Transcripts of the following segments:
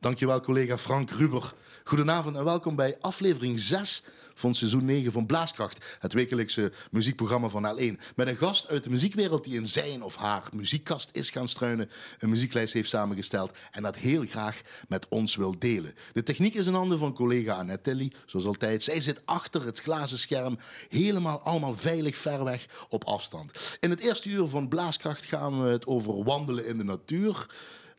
Dankjewel collega Frank Ruber. Goedenavond en welkom bij aflevering 6 van seizoen 9 van Blaaskracht, het wekelijkse muziekprogramma van L1. Met een gast uit de muziekwereld die in zijn of haar muziekkast is gaan struinen, een muzieklijst heeft samengesteld en dat heel graag met ons wil delen. De techniek is in handen van collega Annette Tilly, zoals altijd. Zij zit achter het glazen scherm, helemaal allemaal veilig ver weg op afstand. In het eerste uur van Blaaskracht gaan we het over wandelen in de natuur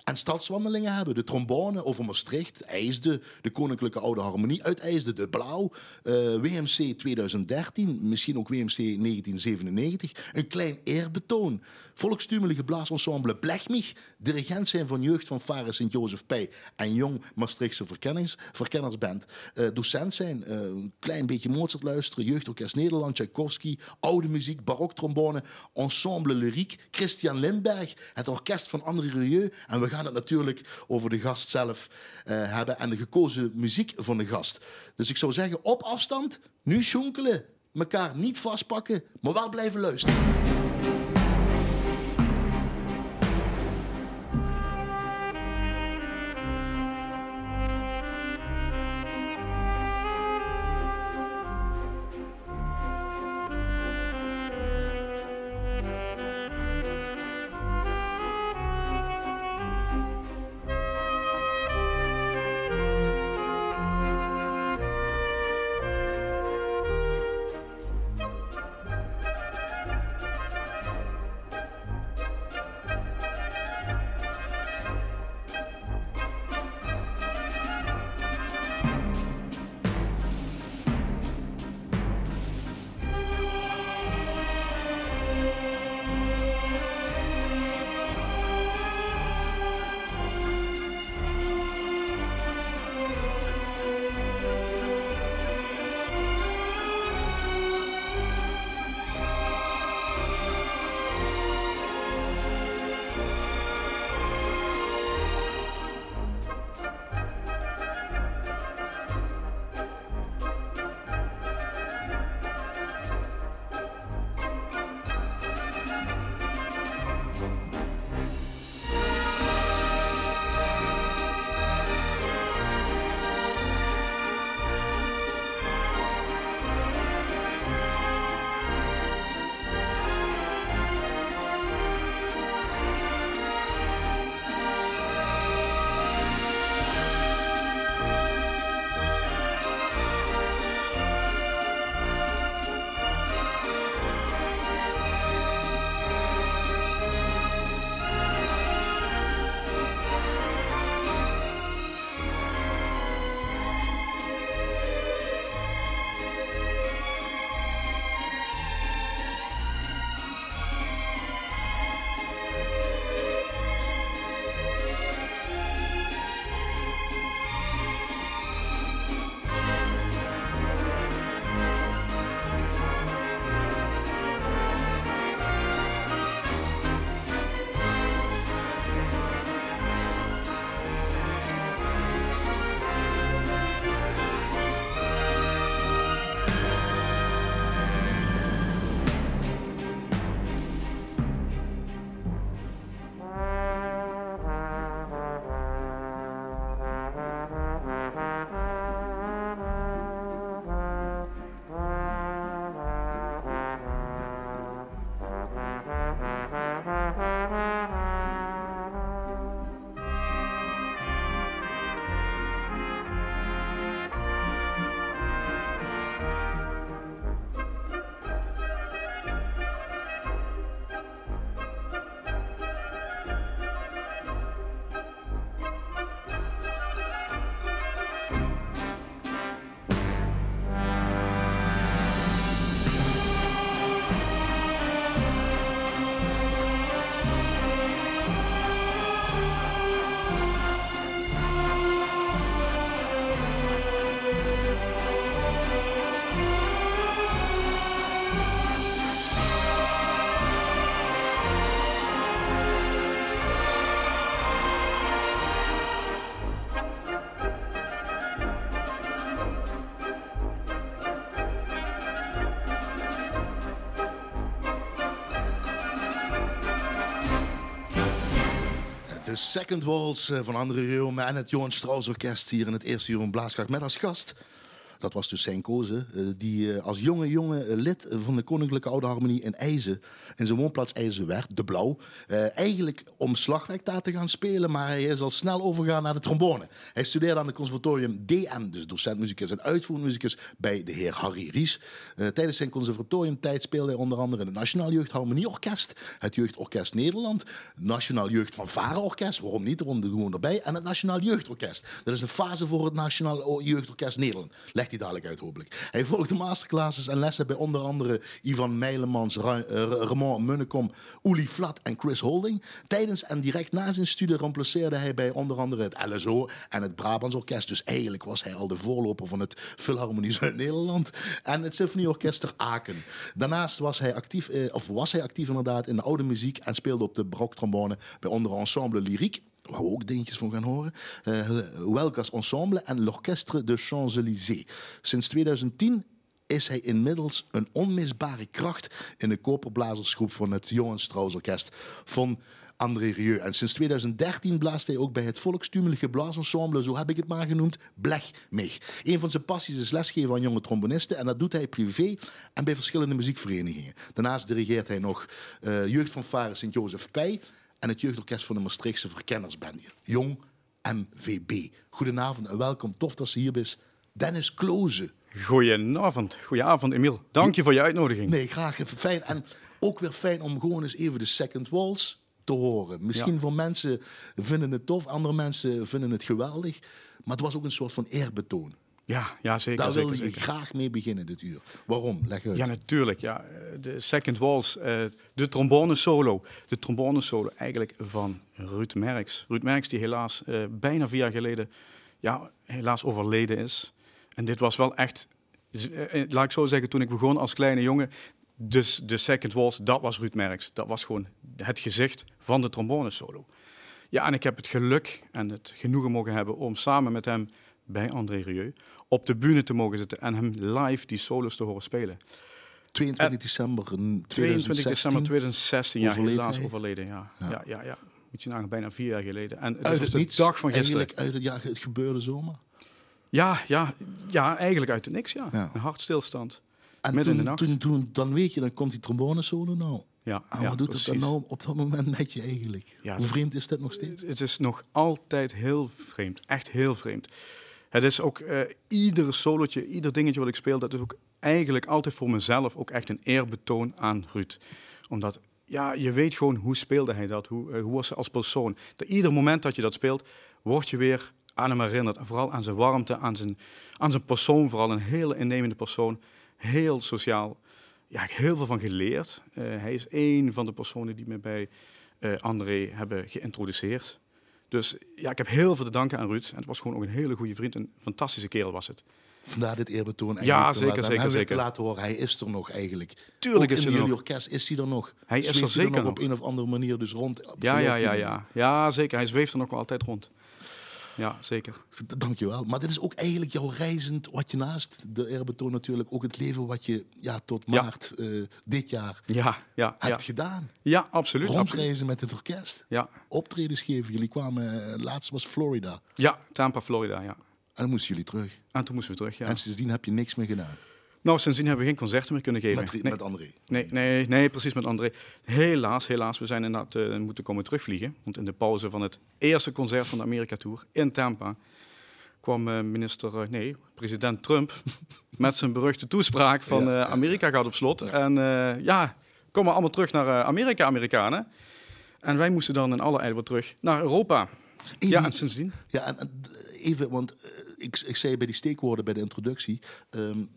en stadswandelingen hebben. De trombone over Maastricht, IJsde, de Koninklijke Oude Harmonie uit IJsde, de Blauw, uh, WMC 2013, misschien ook WMC 1997. Een klein eerbetoon. Volkstumelige blaasensemble Blechmich, dirigent zijn van jeugd van Varen Sint-Jozef Pij en jong Maastrichtse verkennings, verkennersband. Uh, docent zijn, uh, een klein beetje Mozart luisteren, jeugdorkest Nederland, Tchaikovsky, oude muziek, baroktrombone, ensemble lyriek, Christian Lindberg, het orkest van André Rieu en we gaan het natuurlijk over de gast zelf uh, hebben en de gekozen muziek van de gast. Dus ik zou zeggen, op afstand, nu schonkelen. Mekaar niet vastpakken, maar wel blijven luisteren. Second Walls eh, van André Rieu en het Johan Strauss Orkest hier in het eerste uur Blaaskracht met als gast. Dat was dus zijn koze, eh, die eh, als jonge jonge lid van de Koninklijke Oude Harmonie in IJzen, in zijn woonplaats IJzen werd, de Blauw, eh, eigenlijk om slagwerk daar te gaan spelen, maar hij is al snel overgegaan naar de trombone. Hij studeerde aan het conservatorium DM, dus docentmuzikus en uitvoermuzikus, bij de heer Harry Ries. Eh, tijdens zijn conservatoriumtijd speelde hij onder andere in het Nationaal Jeugd Harmonieorkest, het Jeugdorkest Nederland, Nationaal Jeugd van Varenorkest, waarom niet, waarom er gewoon erbij, en het Nationaal Jeugdorkest. Dat is een fase voor het Nationaal Jeugdorkest Nederland. Legt hij dadelijk uit, hopelijk. Hij volgde masterclasses en lessen bij onder andere Ivan Meilemans, Ramon Munnekom, Uli Flat en Chris Holding. Tijdens en direct na zijn studie remplaceerde hij bij onder andere het LSO en het Brabants Orkest. Dus eigenlijk was hij al de voorloper van het Philharmonie Zuid-Nederland en het Symfonieorkest Aken. Daarnaast was hij actief, eh, of was hij actief inderdaad in de oude muziek en speelde op de baroktrombone bij onder ensemble Lyrique waar we ook dingetjes van gaan horen. Uh, Welkas Ensemble en l'Orchestre de Champs-Élysées. Sinds 2010 is hij inmiddels een onmisbare kracht in de koperblazersgroep van het Johan Strauss Orkest van André Rieu. En sinds 2013 blaast hij ook bij het volkstumelige blaasensemble, zo heb ik het maar genoemd, Blech mee. Een van zijn passies is lesgeven aan jonge trombonisten en dat doet hij privé en bij verschillende muziekverenigingen. Daarnaast dirigeert hij nog uh, jeugdfanfare Sint-Jozef Pij en het jeugdorkest van de Maastrichtse Verkennersband. Jong MVB. Goedenavond en welkom. Tof dat ze hier is. Dennis Kloze. Goedenavond. Goedenavond, Emiel. Dank je voor je uitnodiging. Nee, graag. Even fijn. En ook weer fijn om gewoon eens even de second walls te horen. Misschien ja. voor mensen vinden het tof, andere mensen vinden het geweldig. Maar het was ook een soort van eerbetoon. Ja, ja zeker. Daar zeker, wil je zeker. graag mee beginnen dit uur. Waarom? Leg uit. Ja, natuurlijk. Ja. De second waltz, uh, de trombone solo. De trombone solo eigenlijk van Ruud Merks. Ruud Merks die helaas uh, bijna vier jaar geleden ja, helaas overleden is. En dit was wel echt, uh, laat ik zo zeggen, toen ik begon als kleine jongen, dus de second waltz, dat was Ruud Merks. Dat was gewoon het gezicht van de trombone solo. Ja, en ik heb het geluk en het genoegen mogen hebben om samen met hem bij André Rieu op de bühne te mogen zitten en hem live die solos te horen spelen. 22 en december 22 december 2016, ja, helaas overleden. Ja. Ja. Ja, ja, ja. Moet je nagaan, bijna vier jaar geleden. En het uit het niets, de dag van gisteren. Eigenlijk uit het, ja, het gebeurde zomaar. Ja, ja, ja, eigenlijk uit het niks, ja. ja. Een hartstilstand. En Midden toen, in de nacht. Toen, toen, dan weet je, dan komt die trombone solo nou. Ja, en ja, wat doet precies. het dan nou op dat moment met je eigenlijk? Ja, Hoe vreemd is dat nog steeds? Het is nog altijd heel vreemd. Echt heel vreemd. Het is ook uh, ieder solotje, ieder dingetje wat ik speel, dat is ook eigenlijk altijd voor mezelf ook echt een eerbetoon aan Ruud. Omdat, ja, je weet gewoon hoe speelde hij dat, hoe, uh, hoe was hij als persoon. Dat ieder moment dat je dat speelt, word je weer aan hem herinnerd. En vooral aan zijn warmte, aan zijn, aan zijn persoon, vooral een hele innemende persoon. Heel sociaal. Ja, ik heb heel veel van geleerd. Uh, hij is één van de personen die me bij André hebben geïntroduceerd. Dus ja, ik heb heel veel te danken aan Ruud. En het was gewoon ook een hele goede vriend. Een fantastische kerel was het. Vandaar dit eerbetoon. Ja, zeker, laten, zeker, zeker. te laten horen, hij is er nog eigenlijk. Tuurlijk ook is in hij er jullie nog. orkest is hij er nog. Hij is er hij zeker nog nog. op een of andere manier dus rond. Ja, ja, ja, ja. Ja, zeker. Hij zweeft er nog wel altijd rond. Ja, zeker. Dankjewel. Maar dit is ook eigenlijk jouw reizend, wat je naast de eerbetoon natuurlijk, ook het leven wat je ja, tot maart ja. uh, dit jaar ja, ja, hebt ja. gedaan. Ja, absoluut. Rondreizen met het orkest. Ja. Optredens geven. Jullie kwamen, uh, laatst was Florida. Ja, Tampa, Florida, ja. En dan moesten jullie terug. En toen moesten we terug, ja. En sindsdien heb je niks meer gedaan. Nou, sindsdien hebben we geen concerten meer kunnen geven. Met, nee. met André? Nee, nee, nee, precies met André. Helaas, helaas. We zijn inderdaad uh, moeten komen terugvliegen. Want in de pauze van het eerste concert van de Amerika Tour in Tampa kwam uh, minister, uh, nee, president Trump met zijn beruchte toespraak van ja, Amerika gaat op slot. Ja. En ja, kom maar allemaal terug naar Amerika, Amerikanen. En wij moesten dan in alle eile weer terug naar Europa. Even, ja, en sindsdien. Ja, en even, want ik, ik zei bij die steekwoorden bij de introductie, um,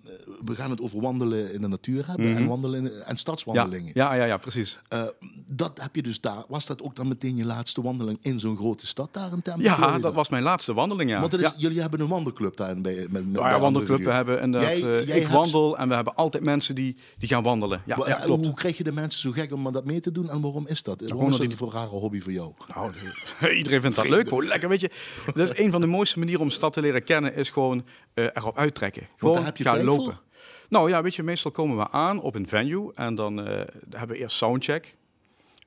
we gaan het over wandelen in de natuur hebben Mhm. mm -hmm. en, wandelen, en stadswandelingen. Ja, ja, ja, precies. Uh, dat heb je dus daar. Was dat ook dan meteen je laatste wandeling in zo'n grote stad daar in Tampa? Ja, Florida? dat was mijn laatste wandeling, ja. Want is, ja. jullie hebben een wandelclub daar bij, met, met nou ja, wandelclub. We hebben inderdaad, jij, uh, jij ik hebt... wandel en we hebben altijd mensen die, die gaan wandelen. Ja, klopt. Hoe krijg je de mensen zo gek om dat mee te doen en waarom is dat? Waarom is dat die... voor een rare hobby voor jou? Nou, iedereen vindt dat leuk. Hoor. Lekker, weet je. Dat is een van de mooiste manieren om stad te leren kennen, is gewoon uh, erop uittrekken. Gewoon heb je gaan lopen. Voor? Nou ja, weet je, meestal komen we aan op een venue en dan uh, hebben we eerst soundcheck.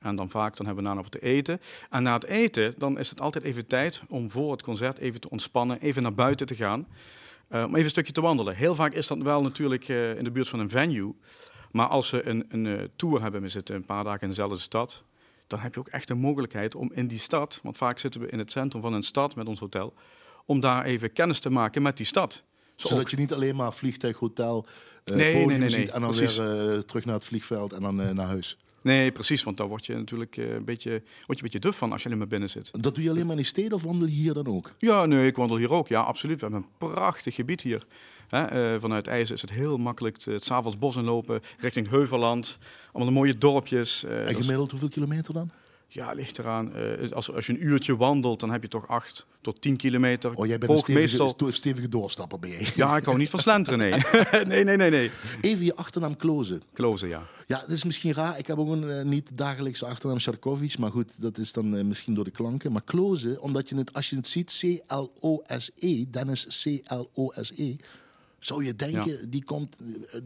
En dan vaak dan hebben we daarna wat te eten. En na het eten dan is het altijd even tijd om voor het concert even te ontspannen, even naar buiten te gaan. Uh, om even een stukje te wandelen. Heel vaak is dat wel natuurlijk uh, in de buurt van een venue. Maar als we een, een uh, tour hebben, we zitten een paar dagen in dezelfde stad, dan heb je ook echt de mogelijkheid om in die stad, want vaak zitten we in het centrum van een stad met ons hotel, om daar even kennis te maken met die stad. Zo Zodat ook... je niet alleen maar vliegtuig, hotel, uh, nee, podium nee, nee, ziet en dan Precies. weer uh, terug naar het vliegveld en dan uh, naar huis. Nee, precies, want daar word je natuurlijk een beetje, word je een beetje duf van als je alleen maar binnen zit. Dat doe je alleen maar in die steden of wandel je hier dan ook? Ja, nee, ik wandel hier ook. Ja, absoluut. We hebben een prachtig gebied hier. Hè, uh, vanuit IJzer is het heel makkelijk het s'avonds bos in lopen, richting Heuvelland. Allemaal mooie dorpjes. Uh, en gemiddeld hoeveel kilometer dan? Ja, ligt eraan. Uh, als, als je een uurtje wandelt, dan heb je toch 8 tot 10 kilometer. Oh, jij bent Hoog, een stevige, meestal... stevige doorstapper, ben je? Ja, ik hou niet van slenteren, nee. nee, nee, nee, nee. Even je achternaam Klozen. Klozen, ja. Ja, dat is misschien raar. Ik heb ook een uh, niet dagelijkse achternaam Sharkovic, maar goed, dat is dan uh, misschien door de klanken. Maar Klozen, omdat je het, als je het ziet, C-L-O-S-E, Dennis C-L-O-S-E, zou je denken, ja. die komt uh,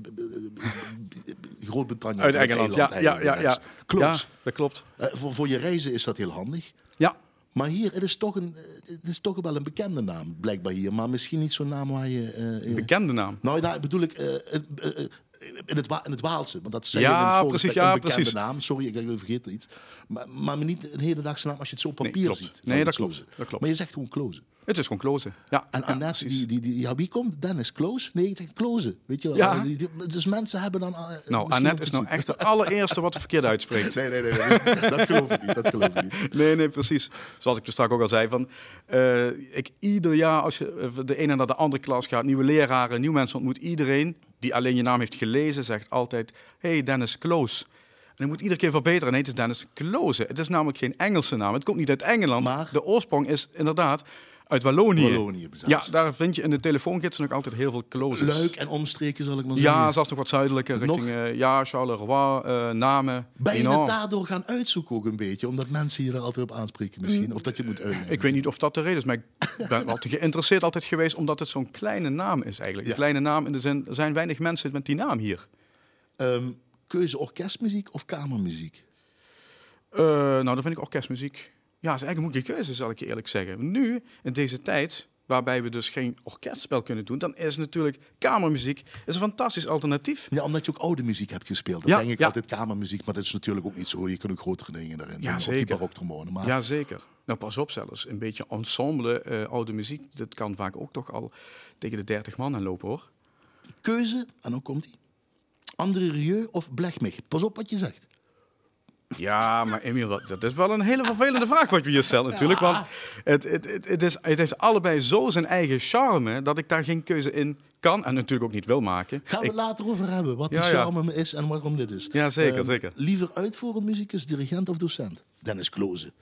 Groot-Brittannië. Uit Engeland, ja, ja, ja, ja. Klopt. Dat klopt. Uh, voor, voor je reizen is dat heel handig. Ja. Maar hier, het is, toch een, het is toch wel een bekende naam, blijkbaar hier. Maar misschien niet zo'n naam waar je... Uh, bekende naam? Nou, daar bedoel ik... in het, in het Waalse, want dat is ja, een precies, ja, een bekende precies. naam. Sorry, ik, ik vergeet iets. Maar, maar niet een hedendaagse naam als je het zo op papier nee, ziet. Nee, dat klopt, dat klopt. Maar je zegt gewoon klozen. Het is gewoon klozen. Ja. En Annette, ja, die, die, die, ja, wie komt? Dennis Kloos? Nee, ik zeg klozen. Weet je wel? Ja. Dus mensen hebben dan. Uh, nou, Annette is nou echt de allereerste wat verkeerd uitspreekt. nee, nee, nee, nee. dat geloof ik niet. Dat geloof ik niet. Nee, nee, precies. Zoals ik er straks ook al zei. Van, uh, ik, ieder jaar, als je de ene naar de andere klas gaat, nieuwe leraren, nieuwe mensen ontmoet, iedereen die alleen je naam heeft gelezen, zegt altijd: Hey, Dennis Kloos. En je moet iedere keer verbeteren. Nee, het is Dennis Kloze. Het is namelijk geen Engelse naam. Het komt niet uit Engeland. Maar... De oorsprong is inderdaad uit Wallonië. Wallonië ja, daar vind je in de telefoongids nog altijd heel veel klozes. Leuk en omstreken, zal ik maar zeggen. Ja, zelfs nog wat zuidelijker, richting uh, ja, Charleroi, uh, Namen. Ben je het daardoor gaan uitzoeken ook een beetje? Omdat mensen je er altijd op aanspreken misschien? Of dat je het moet uitleggen? Ik weet niet of dat de reden is, maar ik ben altijd geïnteresseerd altijd geweest... omdat het zo'n kleine naam is eigenlijk. Een kleine naam in de zin, er zijn weinig mensen met die naam hier. Um, keuze orkestmuziek of kamermuziek? Uh, nou, dan vind ik orkestmuziek. Ja, dat is eigenlijk een moeilijke keuze, zal ik je eerlijk zeggen. Nu, in deze tijd, waarbij we dus geen orkestspel kunnen doen, dan is natuurlijk kamermuziek is een fantastisch alternatief. Ja, omdat je ook oude muziek hebt gespeeld. Dan ja, denk ik ja. altijd kamermuziek, maar dat is natuurlijk ook niet zo. Je kunt ook grotere dingen daarin ja, doen, zeker. die baroktrombone. Maar... Ja, zeker. Nou, pas op zelfs. Een beetje ensemble uh, oude muziek, dat kan vaak ook toch al tegen de 30 man lopen, hoor. Keuze, en dan komt hij. André Rieu of Blechmich? Pas op wat je zegt. Ja, maar Emiel, dat, dat, is wel een hele vervelende vraag wat je je stelt natuurlijk. Want het, het, het, het, is, het heeft allebei zo zijn eigen charme dat ik daar geen keuze in kan en natuurlijk ook niet wil maken. Gaan we ik... later over hebben, wat die ja, charme ja. is en waarom dit is. Ja, zeker, uh, zeker. Liever uitvoerend muzikus, dirigent of docent? Dennis Kloze.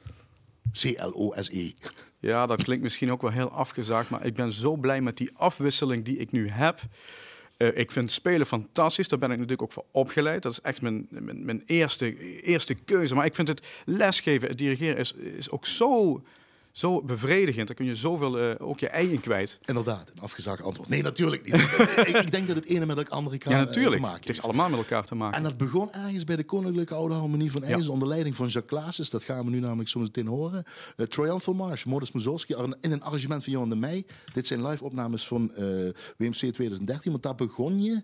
C-L-O-S-E. Ja, dat klinkt misschien ook wel heel afgezaagd, maar ik ben zo blij met die afwisseling die ik nu heb. Uh, ik vind spelen fantastisch, daar ben ik natuurlijk ook voor opgeleid. Dat is echt mijn, mijn, mijn eerste, eerste keuze. Maar ik vind het lesgeven, het dirigeren is, is ook zo zo bevredigend. Dan kun je zoveel uh, ook je ei in kwijt. Inderdaad, een afgezaagd antwoord. Nee, natuurlijk niet. ik, denk dat het ene met het andere kan, ja, natuurlijk. Uh, te maken Het heeft allemaal met elkaar te maken. En dat begon ergens bij de Koninklijke Oude Harmonie van. Ja. onder leiding van Jacques Claassen. Dat gaan we nu namelijk zo meteen horen. Uh, Triumphal March, Modest Mussorgsky... in een arrangement van Johan de Meij. Dit zijn live opnames van WMC 2013. Want daar begon je...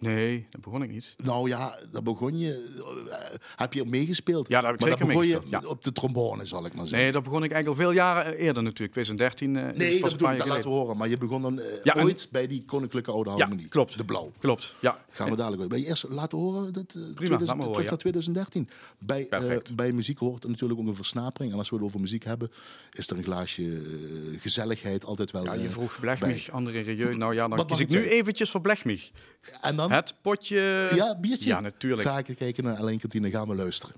Nee, dat begon ik niet. Nou ja, daar begon je. Uh, heb je meegespeeld? Ja, daar heb ik maar zeker begon je ja. op de trombone, zal ik maar zeggen. Nee, dat begon ik eigenlijk al veel jaren eerder natuurlijk. 2013. Uh, nee, dat bedoel ik, dat laten we horen. Maar je begon dan uh, ja, ooit en... bij die Koninklijke Oude Harmonie. Ja, klopt. De Blauw. Klopt, ja. Gaan we dadelijk weer. Ben je eerst laten horen? Dat, Prima, 2000, laat horen, ja. 2013. Bij, bij muziek hoort er natuurlijk ook een versnapering. En als we het over muziek hebben, is er een glaasje gezelligheid altijd wel Ja, je vroeg Blechmich, André Rieu. Nou ja, dan Wat kies ik nu eventjes voor Blechmich. En dan? Het potje... Ja, biertje? Ja, natuurlijk. Ga ik kijken naar Alain Kantine, gaan we luisteren.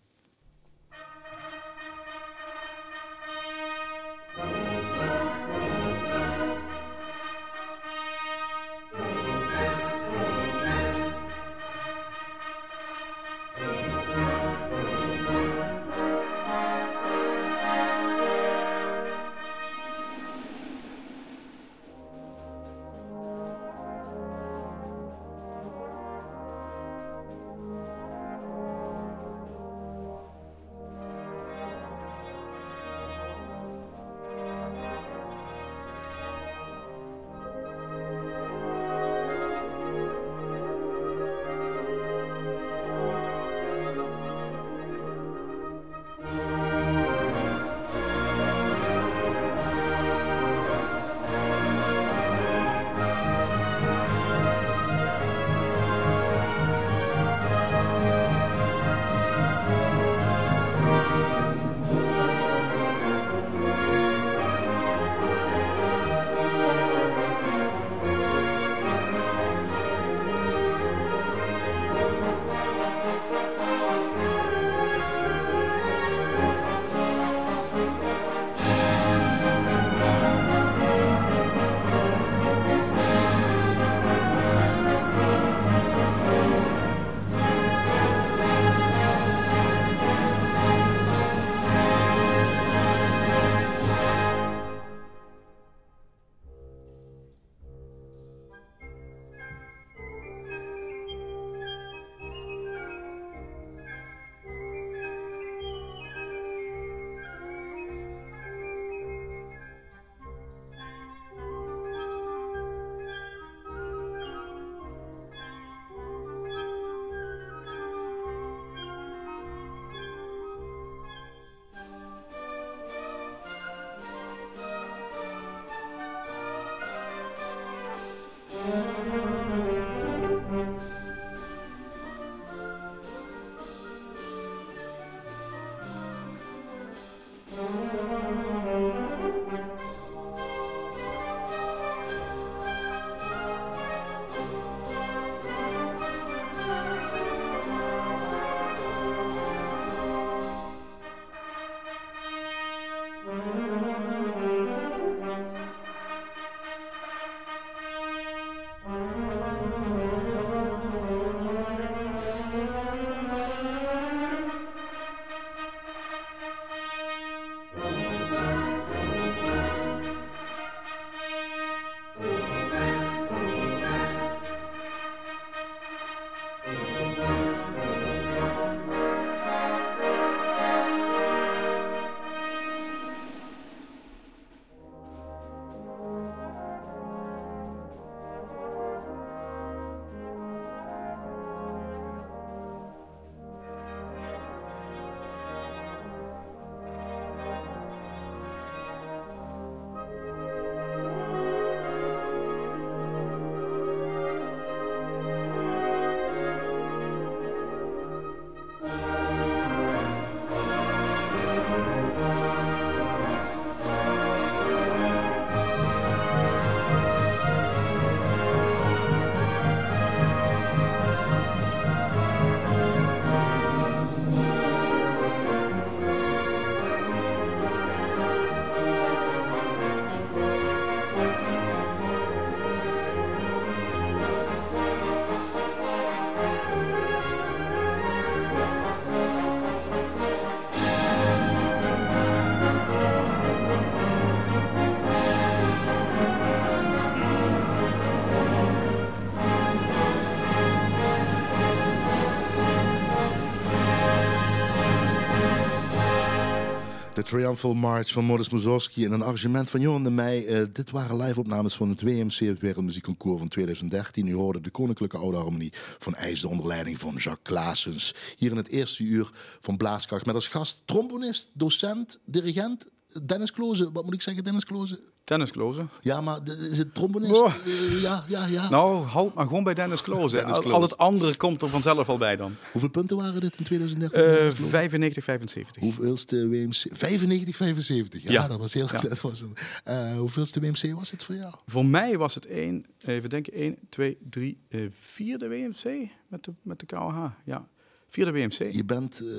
De Triumphal March van Modest Mussorgsky en een arrangement van Johan de Meij. Uh, dit waren live-opnames van het WMC, het Wereldmuziekconcours van 2013. U hoorde de Koninklijke Oude Harmonie van IJsde onder leiding van Jacques Klaasens. Hier in het eerste uur van Blaaskracht met als gast trombonist, docent, dirigent Dennis Kloze. Wat moet ik zeggen, Dennis Kloze? Dennis Kloze. Ja, maar is het trombonist? Oh. ja, ja, ja. Nou, houd maar gewoon bij Dennis Kloze. Al, al, het andere komt er vanzelf al bij dan. Hoeveel punten waren dit in 2013? Uh, 95, 75. Hoeveelste WMC? 95, 75. Ja, dat was heel ja. dat was een, uh, Hoeveelste WMC was het voor jou? Voor mij was het één, even denken, 1, 2, 3, 4 de WMC met de, met de KOH. Ja. Vierde WMC. Je bent uh,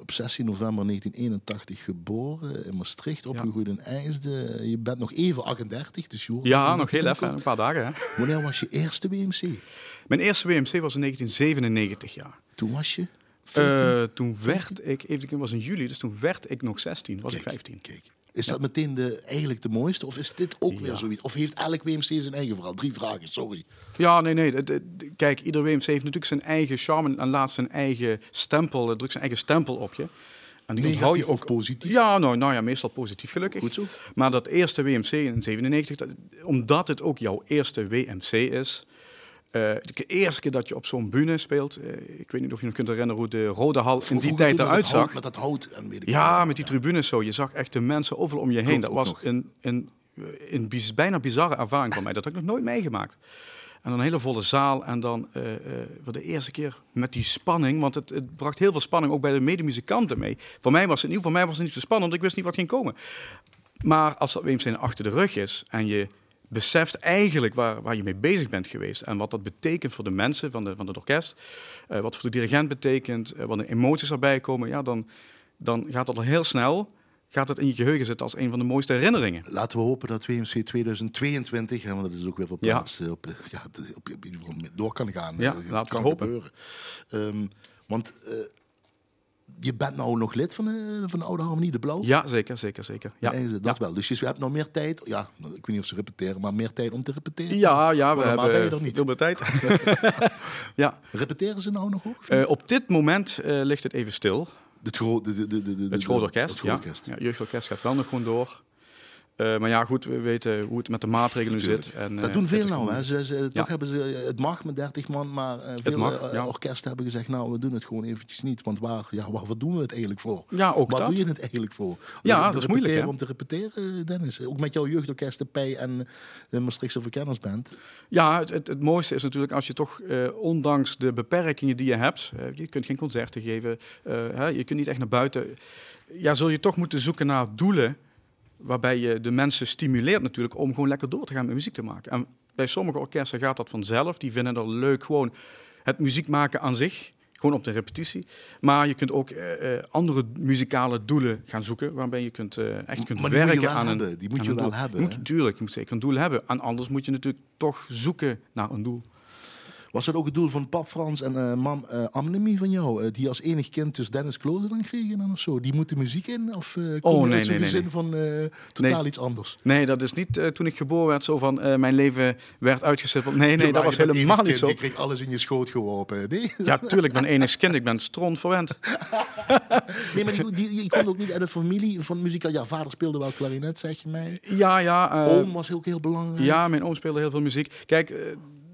op 16 november 1981 geboren in Maastricht, opgegroeid in IJsde. Je bent nog even 38, dus je Ja, nog heel even, een paar dagen. Hè. Wanneer was je eerste WMC? Mijn eerste WMC was in 1997, ja. Toen was je? Uh, toen werd ik, even, was in juli, dus toen werd ik nog 16, was kijk, ik 15. Kijk. Is dat meteen de, eigenlijk de mooiste? Of is dit ook weer zoiets? Of heeft elk WMC zijn eigen verhaal? Drie vragen, sorry. Ja, nee, nee. kijk, ieder WMC heeft natuurlijk zijn eigen charme en laat zijn eigen stempel, drukt zijn eigen stempel op je. En die hou je ook positief? Ja, nou, nou ja, meestal positief gelukkig. Goed zo. Maar dat eerste WMC in 97, omdat het ook jouw eerste WMC is, uh, de eerste keer dat je op zo'n bühne speelt, uh, ik weet niet of je nog kunt herinneren hoe de Rode Hal in die tijd eruit zag. Met dat hout en Ja, met die tribunes zo. Je zag echt de mensen overal om je heen. dat was een, een, een bijna bizarre ervaring voor mij. Dat heb ik nog nooit meegemaakt. En dan een hele volle zaal. En dan uh, voor de eerste keer met die spanning. Want het, het, bracht heel veel spanning ook bij de medemuzikanten mee. Voor mij was het nieuw, voor mij was het niet zo spannend. Want ik wist niet wat ging komen. Maar als dat Weemsteen achter de rug is en je beseft eigenlijk waar, waar je mee bezig bent geweest en wat dat betekent voor de mensen van, de, van het orkest, uh, wat voor de dirigent betekent, uh, wat de emoties erbij komen, ja, dan, dan gaat dat al heel snel, gaat het in je geheugen zitten als een van de mooiste herinneringen. Laten we hopen dat WMC 2022, want dat is ook weer voor plaats, ja. op, ja, op, op, door kan gaan. Ja, laten we hopen. Um, want uh, je bent nou nog lid van de, van de Oude Harmonie, de Blauw? Ja, zeker, zeker, zeker. Ja. dat ja. wel. Dus je hebt nog meer tijd, ja, ik weet niet of ze repeteren, maar meer tijd om te repeteren? Ja, ja, we maar hebben ben je er niet. veel meer tijd. ja. Repeteren ze nou nog ook? Uh, op dit moment uh, ligt het even stil. Het, gro de, de, de, de, het groot orkest, het orkest. ja. ja. Jeugdorkest gaat wel nog gewoon door. Uh, maar ja, goed, we weten hoe het met de maatregelen nu zit. En, dat uh, doen veel nou. Hè. Ze, ze, ja. Toch hebben ze, het mag met 30 man, maar veel mag, ja. orkesten hebben gezegd, nou, we doen het gewoon eventjes niet. Want waar, ja, waar, wat doen we het eigenlijk voor? Ja, ook Waar dat. doe je het eigenlijk voor? Ja, dat is moeilijk. Hè? Om te repeteren, Dennis. Ook met jouw jeugdorkesten, Pij en de Maastrichtse Verkennersband. Ja, het, het, het, mooiste is natuurlijk als je toch, ondanks de beperkingen die je hebt, je kunt geen concerten geven, hè, je kunt niet echt naar buiten. Ja, zul je toch moeten zoeken naar doelen waarbij je de mensen stimuleert natuurlijk om gewoon lekker door te gaan met muziek te maken. En bij sommige orkesten gaat dat vanzelf. Die vinden het leuk gewoon het muziek maken aan zich. Gewoon op de repetitie. Maar je kunt ook uh, andere muzikale doelen gaan zoeken. Waarbij je kunt, uh, echt kunt maar werken aan hebben. een. Die moet je wel doel. hebben. Moet, tuurlijk, je moet zeker een doel hebben. En anders moet je natuurlijk toch zoeken naar een doel. Was dat ook het doel van pap Frans en uh, mam uh, Amnemie van jou? Uh, die als enig kind dus Dennis Kloze dan kregen dan of zo? Die moeten muziek in? Of uh, oh, nee, nee, nee, zin van totaal iets anders? Nee, dat is niet toen ik geboren werd zo van mijn leven werd uitgestippeld. Nee, nee, dat was helemaal niet zo. Je kreeg alles in je schoot geworpen. Nee? Ja, tuurlijk, ik ben enig kind. Ik ben stront verwend. nee, maar die, die, komt ook niet uit een familie van muziek. Ja, vader speelde wel klarinet, zeg je mij. Ja, ja. Oom was ook heel belangrijk. Ja, mijn oom speelde heel veel muziek. Kijk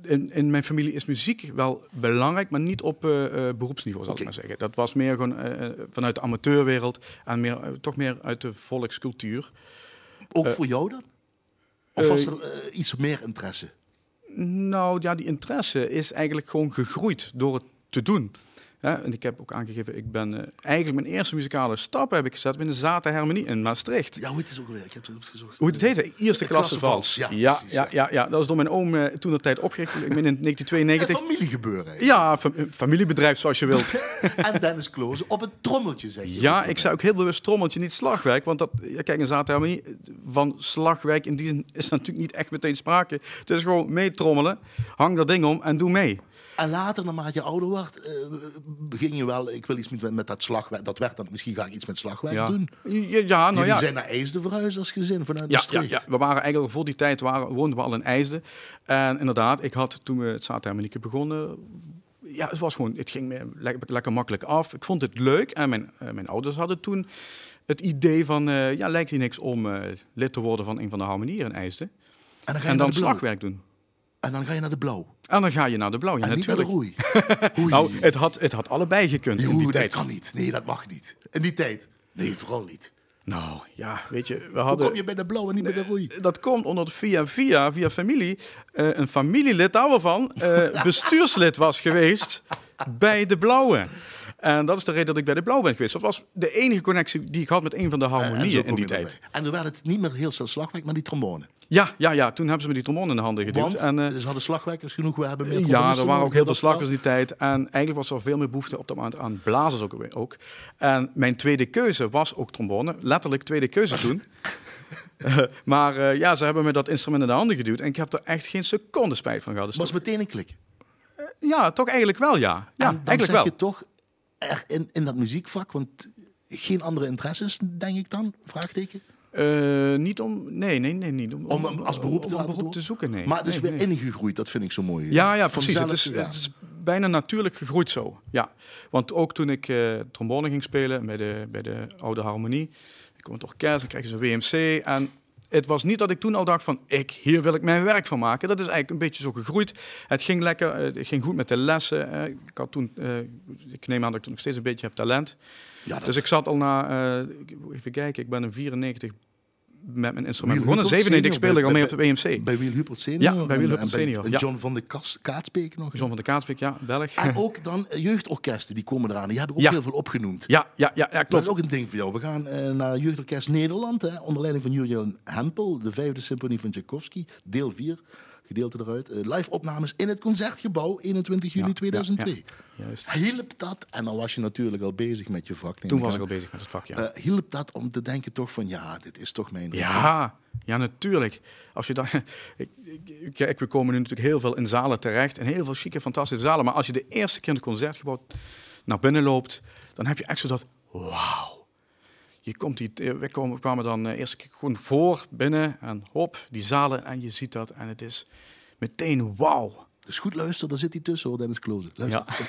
in, in, mijn familie is muziek wel belangrijk, maar niet op uh, uh, beroepsniveau, zal okay. ik maar zeggen. Dat was meer gewoon uh, vanuit de amateurwereld en meer, toch meer uit de volkscultuur. Ook voor jou dan? Of was er iets meer interesse? Nou ja, die interesse is eigenlijk gewoon gegroeid door het te doen. Ja, en ik heb ook aangegeven, ik ben uh, eigenlijk mijn eerste muzikale stap heb ik gezet binnen Zata Harmonie in Maastricht. Ja, hoe het is ook weer? Ik heb het gezocht. Hoe het heette? Eerste klasse vals. Ja, ja, precies, ja, ja, ja, dat was door mijn oom uh, toen de tijd opgericht. Ik ben in 1992. Een familiegebeuren. Eigenlijk. Ja, fam familiebedrijf zoals je wilt. en Dennis Kloze op het trommeltje zeg je. Ja, ik zei ook heel bewust trommeltje, niet slagwerk. Want dat, kijk, in Zata Harmonie van slagwerk in die zin is natuurlijk niet echt meteen sprake. Het is gewoon meetrommelen, hang dat ding om en doe mee. En later, naarmate je ouder wordt, uh, ging je wel, ik wil iets met, met dat slagwerk, dat werd dan, misschien ga ik iets met slagwerk ja. doen. Ja, ja nou ja. zijn naar IJsden verhuisd als gezin vanuit ja, Maastricht. Ja, ja, we waren eigenlijk voor die tijd waren, woonden we al in IJsden. En inderdaad, ik had toen we het Zatermanieke begonnen, ja, het was gewoon, het ging me lekker, lekker makkelijk af. Ik vond het leuk en mijn, uh, mijn ouders hadden toen het idee van, eh, ja, lijkt je niks om eh, lid te worden van een van de harmonieën in IJsden. En dan En de slagwerk doen. En dan ga je naar de blauw. En dan ga je naar de blauw. Ja, en niet naar de natuurlijk. roei. Oei. Nou, het had, het had allebei gekund in Oeh, die dat tijd. kan niet. Nee, dat mag niet. In die tijd. Nee, vooral niet. Nou, ja, weet je, we Hoe hadden... kom je bij de blauw en niet bij de roei? Dat komt omdat via via, via familie, eh, een familielid daarvan eh bestuurslid was geweest bij de Blauwe. En dat is de reden dat ik bij de Blauw ben geweest. Dat was de enige connectie die ik had met een van de zo harmonieën in die tijd. En toen werd het niet meer heel snel slagwerk, maar die trombone. Ja, ja, ja, toen hebben ze me die trombone in de handen geduwd. Want en, eh, ze hadden slagwerkers genoeg, we hebben meer ja, er waren ook heel veel slaggers die tijd. En eigenlijk was er veel meer behoefte op dat moment aan blazers ook. ook. En mijn tweede keuze was ook trombone. Letterlijk tweede keuze toen. Eh, maar eh, ja, ze hebben me dat instrument in de handen geduwd. En ik heb er echt geen seconde spijt van gehad. Dus was meteen een klik. Ja, toch eigenlijk wel, ja. Ja, en dan eigenlijk zeg wel. je toch er in, in dat muziekvak, want geen andere interesses, denk ik dan? Vraagteken. Eh, niet om... Nee, nee, nee. Niet om, als beroep te om een laten beroep doen? te zoeken, nee. Maar dus Nee, weer nee. ingegroeid, dat vind ik zo mooi. Ja, ja, precies. Vanzelf Het is, het is bijna natuurlijk gegroeid zo. Ja. Want ook toen ik eh, trombone ging spelen bij de, bij de oude harmonie, ik kom het orkest, dan krijg je zo'n WMC. En het was niet dat ik toen al dacht van, ik, hier wil ik mijn werk van maken. Dat is eigenlijk een beetje zo gegroeid. Het ging lekker, eh, het ging goed met de lessen. ik had toen, eh, ik neem aan dat ik toen nog steeds een beetje heb talent. Ja, dat Dus ik zat al na, eh, even kijken, ik ben in 94 met mijn instrument Wiel begonnen. Huppert 97 speelde ik al mee op de WMC. Bij Wiel senior. Ja, bij Wiel senior, en. John van de Kaatsbeek nog. John van de Kaatsbeek, ja, Belg. En ook dan eh, jeugdorkesten, die komen eraan. Die hebben ook Ja. heel veel opgenoemd. Ja, ja, ja, ja Dat klopt. is ook een ding voor jou. We gaan eh, naar Jeugdorkest Nederland, hè, onder leiding van Julian Hempel, de vijfde symfonie van Tchaikovsky, deel 4, gedeelte eruit. Eh, live opnames in het Concertgebouw, 21 juli Ja, 2002. Juist. Hielp dat, en dan was je natuurlijk al bezig met je vak. Toen ik was ik al bezig met het vak, ja. Eh, hielp dat om te denken toch van, ja, dit is toch mijn... ja, ja, natuurlijk. Als je dan, ik, ik, kijk, we komen nu natuurlijk heel veel in zalen terecht. En heel veel chique, fantastische zalen. Maar als je de eerste keer in het concertgebouw naar binnen loopt, dan heb je echt zo dat, wauw. Je komt die, eh, we komen, kwamen dan eh, eerst gewoon voor, binnen en hop, die zalen. En je ziet dat en het is meteen wauw. Dus goed luister, daar zit hij tussen hoor, Dennis Klozen. Luister. Ja.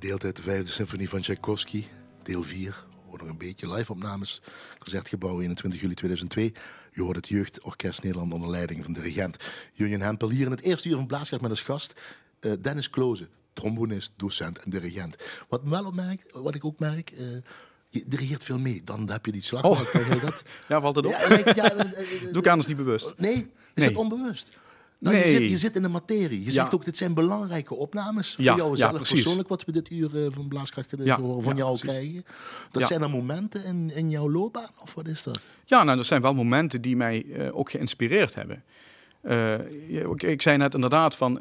Gedeelte uit de vijfde symfonie van Tchaikovsky, deel 4. Ook nog een beetje live-opnames. Concertgebouw 21 juli 2002. Je hoort het Jeugdorkest Nederland onder leiding van dirigent Jurjen Hempel. Hier in het eerste uur van Blaaskracht met als gast uh, Dennis Kloze, trombonist, docent en dirigent. Wat, wel opmerk, wat ik ook merk, uh, je dirigeert veel mee. Dan heb je die slag. Oh. dat? ja, valt het op? Ja, ja, Doe ik anders niet bewust. Nee, is Nee. het onbewust? Nou, Nee. je, zit, je zit in de materie. Je zegt ook, dit zijn belangrijke opnames. Voor jou zelf persoonlijk, wat we dit uur van Blaaskracht eh, Ja, te horen van jou precies. krijgen. Dat zijn er momenten in, in jouw loopbaan? Of wat is dat? Ja, nou, er zijn wel momenten die mij eh, ook geïnspireerd hebben. Eh, ik, ik zei net inderdaad van,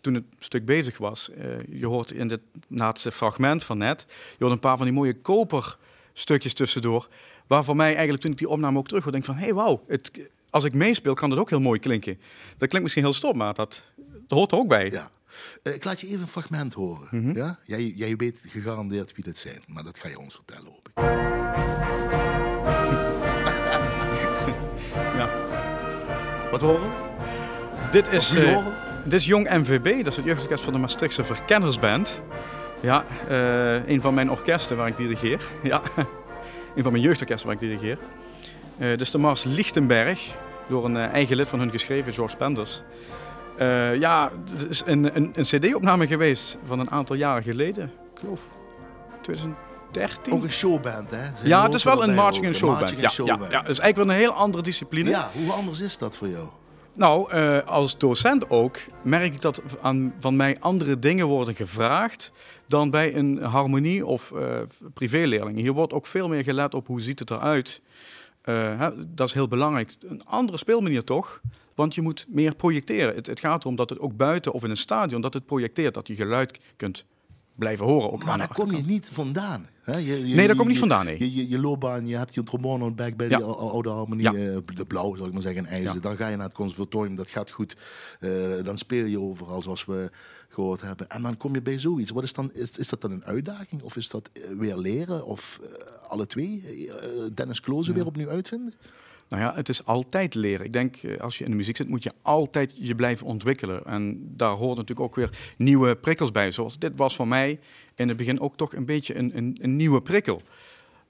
toen het stuk bezig was, je hoort in het laatste fragment van net, je hoort een paar van die mooie koperstukjes tussendoor, waar voor mij eigenlijk toen ik die opname ook terug hoorde, denk van, hé hey, wauw, het, als ik meespeel kan dat ook heel mooi klinken. Dat klinkt misschien heel stom, maar dat, dat hoort er ook bij. Ja. Eh, ik laat je even een fragment horen. Mhm. ja? jij, jij weet gegarandeerd wie dit zijn, maar dat ga je ons vertellen, hoop ik. Ja. Wat horen we? Dit is, eh, horen dit is Jong MVB, dat is het jeugdorkest van de Maastrichtse Verkennersband. Ja, eh, een van mijn orkesten waar ik dirigeer. Ja, een van mijn jeugdorkesten waar ik dirigeer. Eh dus de Mars Lichtenberg, door een eh, eigen lid van hun geschreven, George Penders. Eh, ja, het is een, een, een cd-opname geweest van een aantal jaren geleden. Ik geloof 2013. Ook een showband, hè? Zijn ja, het is wel een marching and showband. marching Ja, ja, het is eigenlijk wel een heel andere discipline. Ja, hoe anders is dat voor jou? Nou, als docent ook merk ik dat aan, van mij andere dingen worden gevraagd dan bij een harmonie- of eh privéleerling. Hier wordt ook veel meer gelet op hoe ziet het eruit. Eh, dat is heel belangrijk. Een andere speelmanier toch, want je moet meer projecteren. Het, het gaat erom dat het ook buiten of in een stadion, dat het projecteert, dat je geluid kunt blijven horen. Ook Maar daar kom je niet vandaan. Je, je- Nee, daar je- kom ik niet vandaan, nee. Je, je, je loopbaan, je hebt je trombone on the back bij Ja. die ou- oude harmonie, Ja. eh, de blauw zal ik maar zeggen, ijzer. Ja. Dan ga je naar het conservatorium, dat gaat goed. Eh, dan speel je overal, zoals we gehoord hebben. En dan kom je bij zoiets. Wat is, dan, is, is dat dan een uitdaging? Of is dat eh, weer leren? Of alle twee? Dennis Kloze weer opnieuw uitvinden? Nou ja, het is altijd leren. Ik denk, eh, als je in de muziek zit, moet je altijd je blijven ontwikkelen. En daar hoort natuurlijk ook weer nieuwe prikkels bij. Zoals dit was voor mij in het begin ook toch een beetje een, een, een nieuwe prikkel.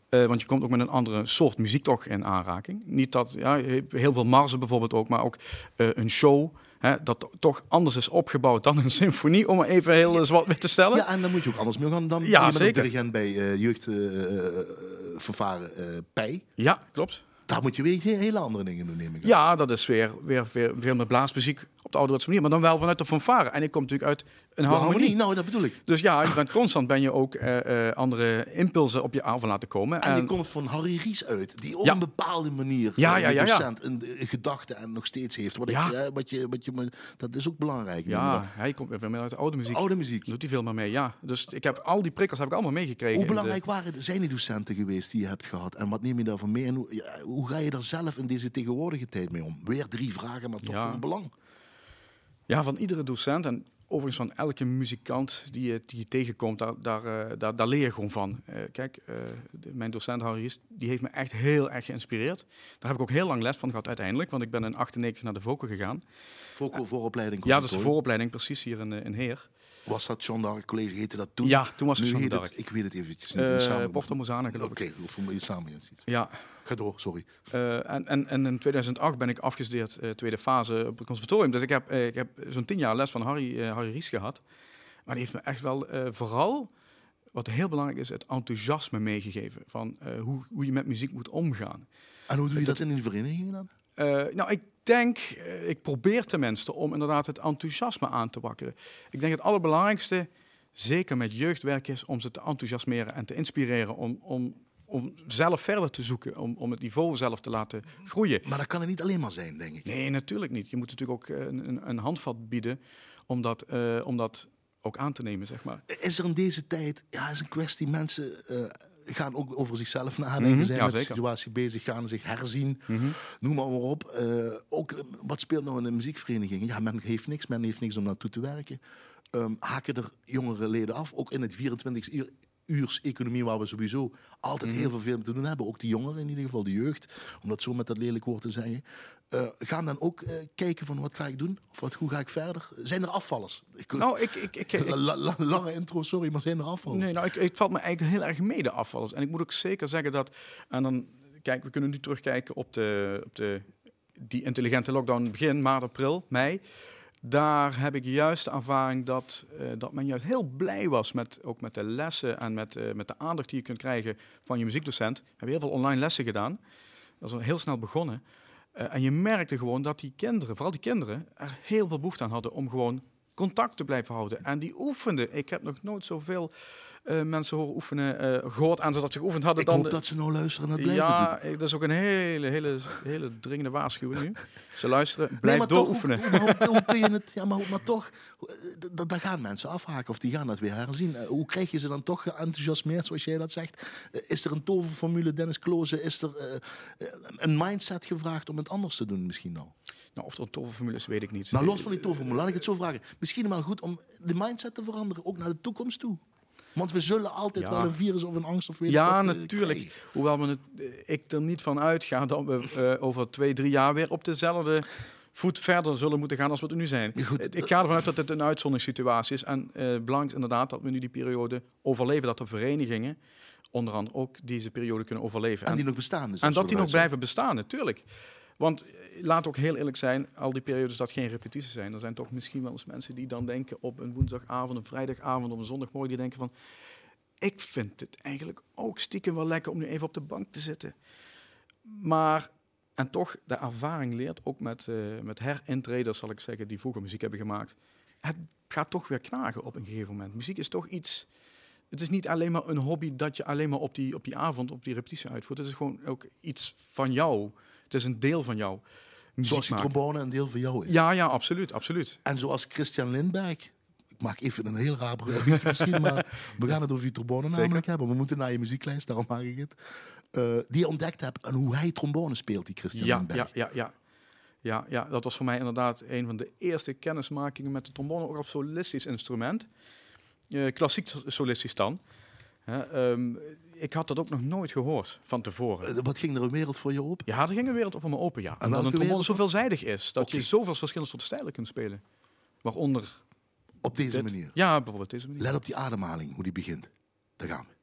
Eh, want je komt ook met een andere soort muziek toch in aanraking. Niet dat, ja, heel veel marsen bijvoorbeeld ook, maar ook eh, een show... Hè, dat toch anders is opgebouwd dan een symfonie, om maar even heel eh, zwart-wit te stellen. Ja, en dan moet je ook anders mee gaan. Dan Ja, je zeker. dirigent bij eh jeugdvervaren Pij. Ja, klopt. Daar moet je weer he- hele andere dingen doen, neem ik. Ja, dat is weer, weer, weer veel meer blaasmuziek op de ouderwetse manier, maar dan wel vanuit de fanfare. En ik kom natuurlijk uit een harmonie. harmonie, nou, dat bedoel ik. Dus ja, je bent constant ben je ook eh, eh, andere impulsen op je avond laten komen. En die komt van Harry Ries uit, die op Ja. een bepaalde manier Ja, ja, ja, een, gedachte en nog steeds heeft. Wat, Ja. ik, eh, wat, je, wat je, dat is ook belangrijk. ja, hij komt weer veel meer uit de oude muziek. Oude muziek. Doet hij veel meer mee, ja. Dus ik heb al die prikkels heb ik allemaal meegekregen. Hoe de- belangrijk waren, zijn die docenten geweest die je hebt gehad? En wat neem je daarvan mee? En hoe, hoe ga je daar zelf in deze tegenwoordige tijd mee om? Weer drie vragen, maar toch Ja. van belang. Ja, van iedere docent en overigens van elke muzikant die je, die je tegenkomt, daar, daar, eh, daar, daar leer je gewoon van. Eh, kijk, eh, de- mijn docent Harry die heeft me echt heel erg geïnspireerd. Daar heb ik ook heel lang les van gehad uiteindelijk, want ik ben in 98 naar de Vocal gegaan. Voor, vooropleiding. Ja, dat is de vooropleiding precies hier in, in Heer. Was dat John d'Arc College, heette dat toen? Ja, toen was het d'Arc. het, ik weet het eventjes niet. Eh, samen- Porto Mozana, Oké, geloof ik. of moet je samen? Ja, Ga door, sorry. Eh, en, en, en in 2008 ben ik afgestudeerd, eh, tweede fase op het conservatorium. Dus ik heb, eh, ik heb zo'n tien jaar les van Harry, eh, Harry Ries gehad. Maar die heeft me echt wel eh, vooral, wat heel belangrijk is, het enthousiasme meegegeven. Van eh, hoe, hoe je met muziek moet omgaan. En hoe doe je dat in die vereniging dan? Eh, nou, ik denk, eh, ik probeer tenminste om inderdaad het enthousiasme aan te wakkeren. Ik denk het allerbelangrijkste, zeker met jeugdwerk, is om ze te enthousiasmeren en te inspireren. Om, om, om zelf verder te zoeken, om, om het niveau zelf te laten groeien. Maar dat kan het niet alleen maar zijn, denk ik. Nee, natuurlijk niet. Je moet natuurlijk ook eh, een, een, handvat bieden om dat, om dat ook aan te nemen, zeg maar. Is er in deze tijd, ja, is een kwestie, mensen gaan ook over zichzelf nadenken, Mhm, zijn ja, met de situatie bezig, gaan zich herzien, noem maar, op. Eh, ook, wat speelt nou in een muziekvereniging? Ja, men heeft niks, men heeft niks om naartoe te werken. Ehm, haken er jongere leden af, ook in het 24 uur uurseconomie waar we sowieso altijd Mhm. heel veel veel te doen hebben. Ook de jongeren in ieder geval, de jeugd, om dat zo met dat lelijk woord te zeggen. eh, gaan dan ook eh, kijken van wat ga ik doen? Of wat, hoe ga ik verder? Zijn er afvallers? Ik, Nou, ik, ik, ik, ik- La- la- la- lange intro, sorry, maar zijn er afvallers? Nee, nou, ik, het valt me eigenlijk heel erg mee, de afvallers. En ik moet ook zeker zeggen dat... En dan, kijk, we kunnen nu terugkijken op, de, op de, die intelligente lockdown begin maart, april, mei. Daar heb ik juist de ervaring dat, eh, dat men juist heel blij was met, ook met de lessen en met, eh, met de aandacht die je kunt krijgen van je muziekdocent. We hebben heel veel online lessen gedaan. Dat is heel snel begonnen. Eh, en je merkte gewoon dat die kinderen, vooral die kinderen, er heel veel behoefte aan hadden om gewoon contact te blijven houden. En die oefenden. Ik heb nog nooit zoveel mensen horen oefenen, eh, gehoord aan ze dat ze geoefend hadden. Ik dan hoop de- dat ze nou luisteren en het blijven ja, doen. eh, dat is ook een hele, hele, hele dringende waarschuwing nu. Ze luisteren, blijf maar toch, dooroefenen. Hoe, kun je het... Ja, maar, maar toch, eh, daar gaan mensen afhaken of die gaan dat weer herzien. Eh, Hoe krijg je ze dan toch geenthousiasmeerd, zoals jij dat zegt? Eh, Is er een toverformule, Dennis Kloze? Is er eh, eh, een mindset gevraagd om het anders te doen misschien nou? Nou, of er een toverformule is, weet ik niet. Nou, los van die toverformule, laat ik het zo vragen. Misschien wel goed om de mindset te veranderen, ook naar de toekomst toe. Want we zullen altijd Ja. wel een virus of een angst of weet ik Ja, wat, eh, natuurlijk. krijgen. Hoewel we het, eh, ik er niet van uitga dat we eh, over twee, drie jaar weer op dezelfde voet verder zullen moeten gaan als we er nu zijn. Goed, Het- ik ga ervan uit dat het een uitzonderingssituatie is. En eh belangrijk is inderdaad dat we nu die periode overleven. Dat de verenigingen onder andere ook deze periode kunnen overleven. En die nog bestaan. Dus En dat die nog blijven bestaan, natuurlijk. Want eh, laat ook heel eerlijk zijn, al die periodes dat geen repetities zijn. Er zijn toch misschien wel eens mensen die dan denken op een woensdagavond, een vrijdagavond of een zondagmorgen, die denken van, ik vind het eigenlijk ook stiekem wel lekker om nu even op de bank te zitten. Maar, en toch, de ervaring leert ook met, eh met herintreders, zal ik zeggen, die vroeger muziek hebben gemaakt. Het gaat toch weer knagen op een gegeven moment. Muziek is toch iets... Het is niet alleen maar een hobby dat je alleen maar op die, op die avond, op die repetitie uitvoert. Het is gewoon ook iets van jou. Het is een deel van jou. Zoals die trombone een deel van jou is. Ja, ja, absoluut, absoluut. En zoals Christian Lindberg. Ik maak even een heel raar bruggetje misschien, maar we gaan het over die trombone Zeker. namelijk hebben. We moeten naar je muzieklijst, daarom maak ik het. Eh, die ontdekt hebt en hoe hij trombone speelt, die Christian Ja, Lindberg. ja, ja, ja. Ja, ja, dat was voor mij inderdaad een van de eerste kennismakingen met de trombone, ook als solistisch instrument. Eh, klassiek solistisch dan. Ehm, ik had dat ook nog nooit gehoord van tevoren. Eh, wat ging er een wereld voor je open? Ja, er ging een wereld over me open, ja. En dat welke een trombone zo veelzijdig is, dat je zoveel verschillende soorten stijlen kunt spelen. Waaronder Op deze dit. manier. Ja, bijvoorbeeld deze manier. Let op die ademhaling, hoe die begint. Daar gaan we.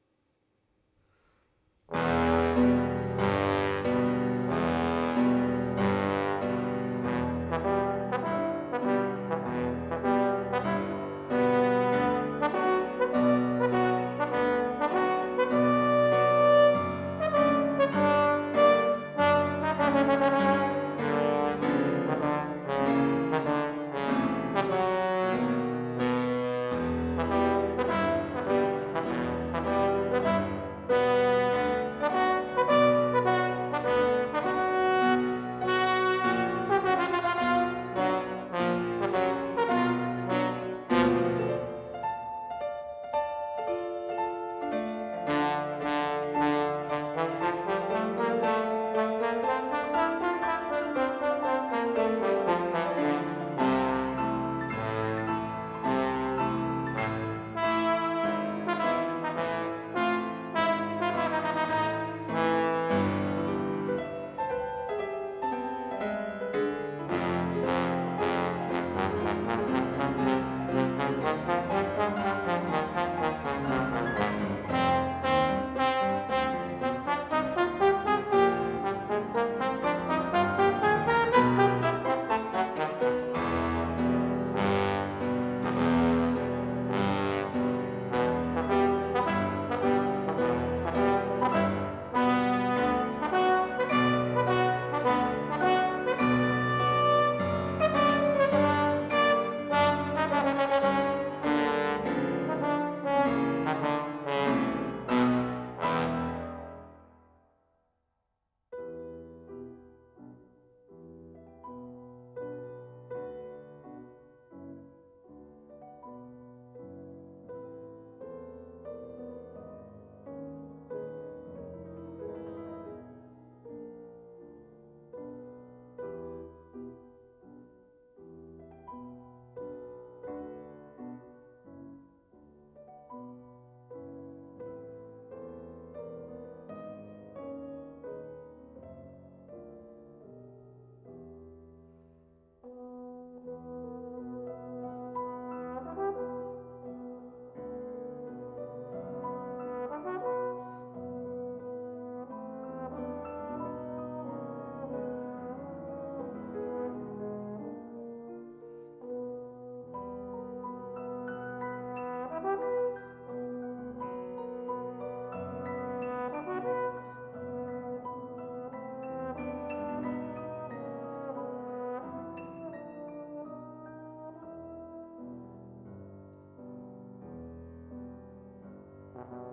Thank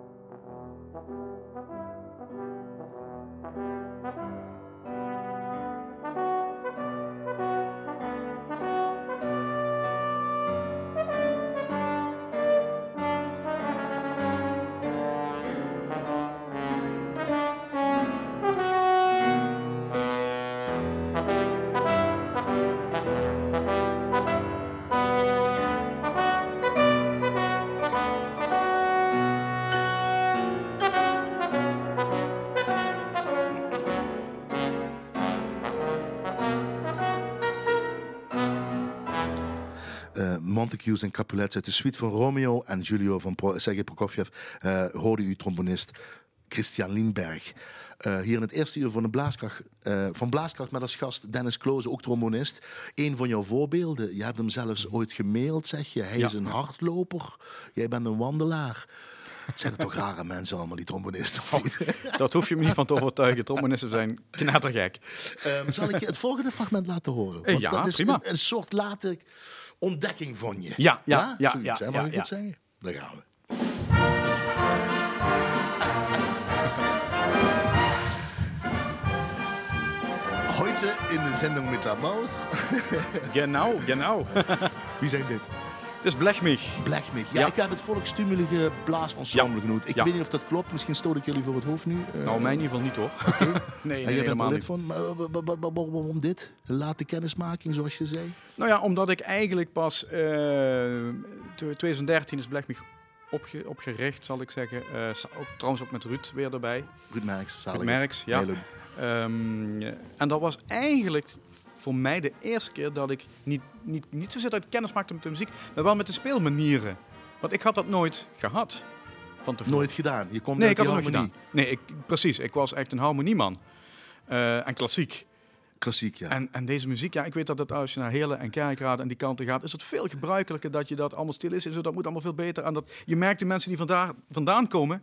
you. Montagues en Capulets uit de suite van Romeo en Giulio van Pro Sergei Prokofjev eh hoorde u trombonist Christian Lindberg. Eh, hier in het eerste uur van, de Blaaskracht, eh, van Blaaskracht met als gast Dennis Kloze, ook trombonist. Een van jouw voorbeelden. Je hebt hem zelfs ooit gemaild, zeg je. Hij Ja. is een hardloper. Jij bent een wandelaar. Het zijn er toch rare mensen allemaal, die trombonisten? niet? Dat hoef je me niet van te overtuigen. Trommonisten zijn knettergek. Ehm, zal ik je het volgende fragment laten horen? Want ja, dat is prima. Een, een soort late ontdekking van je. Ja, ja, ja, Zoiets, ja? Mag ja, ik ja. het zeggen? Daar gaan we. Heute in de zending met de Maus. Genau, genau. Wie zijn dit? Het is Blechmich. Blechmich. Ja, Ja. ik heb het volksstumelige blaasensemble Ja. genoemd. Ik Ja. weet niet of dat klopt. Misschien stoot ik jullie voor het hoofd nu. Eh, Nou, mij in ieder geval niet hoor. nee, en nee, jij bent er helemaal lid niet. van. Maar, eh, waarom dit? Een late kennismaking, zoals je zei. Nou ja, omdat ik eigenlijk pas... eh 2013 is Blechmich opge, opgericht, zal ik zeggen. Eh, ook, trouwens ook met Ruud weer erbij. Ruud Merks. Ruud Merks, ja. Ehm, en dat was eigenlijk voor mij de eerste keer dat ik niet, niet, niet zozeer dat ik kennis maakte met de muziek, maar wel met de speelmanieren. Want ik had dat nooit gehad van tevoren. Nooit gedaan. Je komt Nee, uit ik had nooit harmonie. gedaan. Nee, ik, precies. Ik was echt een harmonieman. Eh, en klassiek. Klassiek, ja. En, en deze muziek, ja, ik weet dat het, als je naar Heerlen en Kerkrade en die kanten gaat, is het veel gebruikelijker dat je dat allemaal stil is en zo. Dat moet allemaal veel beter. En dat, je merkt de mensen die vandaar, vandaan komen,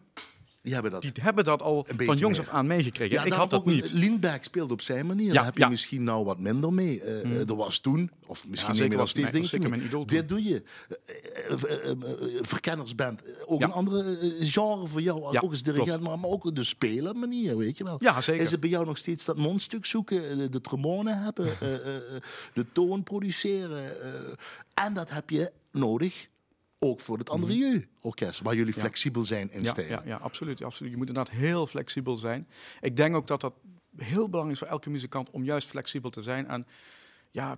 Die hebben dat. die hebben dat al van jongs meer. af aan meegekregen. ik had dat niet. Lindbergh speelde op zijn manier. Ja, Daar heb je ja. misschien nou wat minder mee. Eh, Er was toen, of misschien zeker nog was steeds mijn idool toen. Dit doe je. Eh, verkennersband. Ook een andere genre voor jou. Ja, ook als dirigent, maar, maar ook de spelen manier, weet je wel. Ja, zeker. Is het bij jou nog steeds dat mondstuk zoeken, eh, de trombone hebben, de toon produceren? en dat heb je nodig ook voor het andere orkest, waar jullie Mhm. Flexibel zijn in Ja, stijl. ja, ja absoluut, absoluut. Je moet inderdaad heel flexibel zijn. Ik denk ook dat dat heel belangrijk is voor elke muzikant om juist flexibel te zijn. En ja,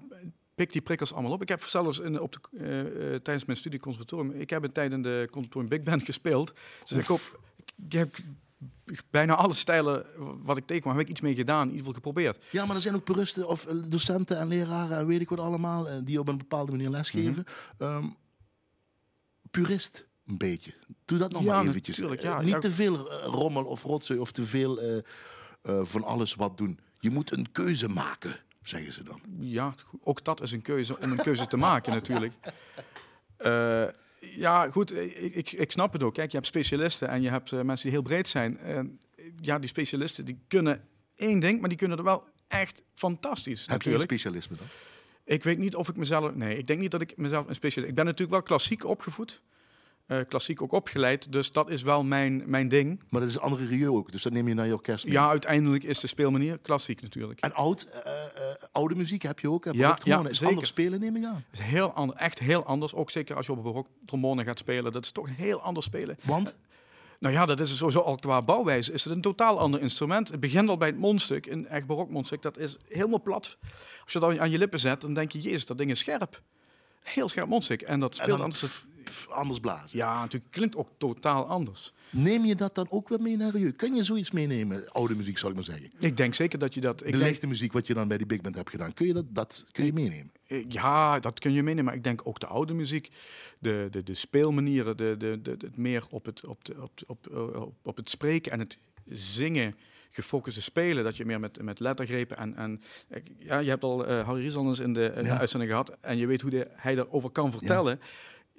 pik die prikkels allemaal op. Ik heb zelfs in, op de, eh, eh, tijdens mijn studie conservatorium, ik heb een tijd in de conservatorium Big Band gespeeld. Dus ik, hoop, ik heb bijna alle stijlen wat ik tegenkwam, heb ik iets mee gedaan, in ieder geval geprobeerd. Ja, maar er zijn ook puristen of eh, docenten en leraren en weet ik wat allemaal, die op een bepaalde manier lesgeven. Mhm. Ehm, purist, een beetje. Doe dat nog Ja, maar eventjes. natuurlijk, Eh, ja. niet Ja. te veel eh, rommel of rotzooi of te veel eh, van alles wat doen. Je moet een keuze maken, zeggen ze dan. Ja, ook dat is een keuze om een keuze te maken natuurlijk. Ja, goed, ik, ik, ik snap het ook. Kijk, je hebt specialisten en je hebt mensen die heel breed zijn. En ja, die specialisten die kunnen één ding, maar die kunnen er wel echt fantastisch Heb je een specialisme dan? Ik weet niet of ik mezelf... Nee, ik denk niet dat ik mezelf een specialist... Ik ben natuurlijk wel klassiek opgevoed. eh, klassiek ook opgeleid, dus dat is wel mijn, mijn ding. Maar dat is een andere milieu ook, dus dat neem je naar je orkest mee. Ja, uiteindelijk is de speelmanier klassiek natuurlijk. En oud, eh, eh, oude muziek heb je ook. Hè? Ja, ja, is zeker. anders spelen, neem ik aan. Is heel ander, echt heel anders. Ook zeker als je op een barok trombone gaat spelen. Dat is toch heel anders spelen. Want Nou ja, dat is sowieso al qua bouwwijze is het een totaal ander instrument. Het begint al bij het mondstuk, een echt barok mondstuk. Dat is helemaal plat. Als je dat aan je lippen zet, dan denk je, jezus, dat ding is scherp. Heel scherp mondstuk. En dat speelt anders. anders blazen. Ja, natuurlijk klinkt ook totaal anders. Neem je dat dan ook weer mee naar je? Kun je zoiets meenemen? Oude muziek, zal ik maar zeggen. Ik denk zeker dat je dat... Ik de denk, lichte muziek wat je dan bij die big band hebt gedaan. Kun je dat, dat kun je meenemen? Eh, Ja, dat kun je meenemen. Maar ik denk ook de oude muziek, de, de, de speelmanieren, de, de, de, het meer op het, op, de, op, op, op, op het spreken en het zingen gefocuste spelen. Dat je meer met, met lettergrepen en... en ja, je hebt al eh, Harry Rieselens in de, in de Ja. uitzending gehad. En je weet hoe de, hij daarover kan vertellen.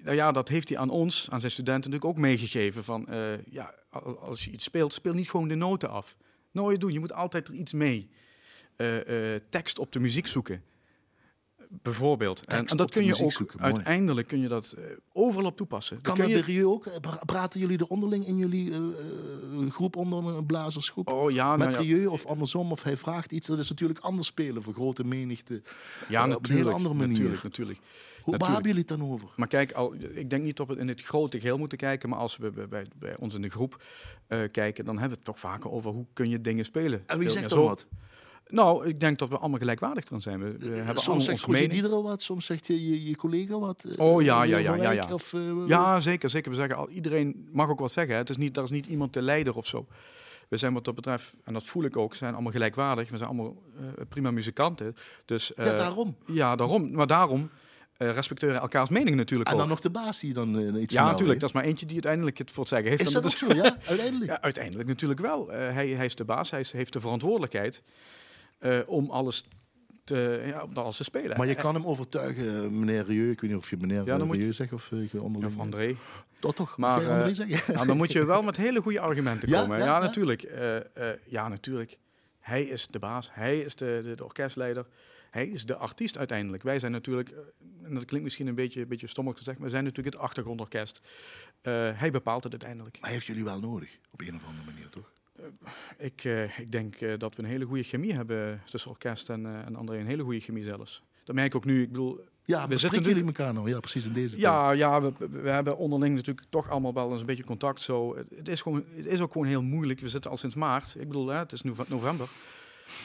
Nou ja, dat heeft hij aan ons, aan zijn studenten natuurlijk ook meegegeven. Van, eh, ja, al- als je iets speelt, speel niet gewoon de noten af. Nooit doen, je moet altijd er iets mee. Eh, tekst op de muziek zoeken Bijvoorbeeld. En, dat kun je ook zoeken, uiteindelijk kun je dat eh, overal op toepassen. Kan dat je, bij ook? Eh, pra- Praten jullie er onderling in jullie eh, groep onder een blazersgroep? oh ja, Met nou ja, Rieu of andersom, of hij vraagt iets. Dat is natuurlijk anders spelen voor grote menigte. ja, eh, op een hele andere manier. natuurlijk, natuurlijk. Hoe, waar hebben jullie het dan over? Maar kijk, al, ik denk niet dat we in het grote geheel moeten kijken, maar als we bij, bij, bij ons in de groep kijken, dan hebben we het toch vaker over hoe kun je dingen spelen. En wie zegt dan zo? wat? Nou, ik denk dat we allemaal gelijkwaardig erin zijn. We, we hebben allemaal soms zegt Roger. Diderot wat, soms zegt je, je, je collega wat. eh, Oh, ja, ja, ja, ja, ja. Of, eh, Ja, zeker, zeker. We zeggen al, iedereen mag ook wat zeggen. Hè. Het is niet, daar is niet iemand de leider of zo. We zijn wat dat betreft, en dat voel ik ook, zijn allemaal gelijkwaardig. We zijn allemaal eh, prima muzikanten. Dus, ja, eh, daarom. ja, daarom. Maar daarom eh, respecteren elkaars mening natuurlijk En ook. dan nog de baas die dan eh, iets ja, natuurlijk. heeft. Dat is maar eentje die uiteindelijk het voor het zeggen heeft. Is dat ook zo? Ja, uiteindelijk. Ja, uiteindelijk natuurlijk wel. Eh, hij, hij is de baas, hij heeft de verantwoordelijkheid eh, om alles te, ja, om alles te spelen. Maar je Eh, kan hem overtuigen, eh, meneer Rieu. Ik weet niet of je meneer Ja, eh, je- Rieu zegt of eh, je onderling. Of André. Toch, toch. Maar, jij André eh, zeggen? Nou, dan moet je wel met hele goede argumenten Ja, komen. ja, natuurlijk. Eh, eh, ja, natuurlijk. Hij is de baas. Hij is de, de, de orkestleider. Hij is de artiest uiteindelijk. Wij zijn natuurlijk, eh, en dat klinkt misschien een beetje, een beetje stommig gezegd, maar we zijn natuurlijk het achtergrondorkest. Eh, hij bepaalt het uiteindelijk. Maar hij heeft jullie wel nodig, op een of andere manier, toch? Ik, eh, ik denk eh, dat we een hele goede chemie hebben tussen orkest en, eh en André. Een hele goede chemie zelfs. Dat merk ik ook nu. Ik bedoel, Ja, We zitten jullie elkaar nou? Ja, precies in deze tijd. Ja, ja we, we hebben onderling natuurlijk toch allemaal wel eens een beetje contact. Zo. Het, het is gewoon, het is ook gewoon heel moeilijk. We zitten al sinds maart. Ik bedoel, hè, het is nu november.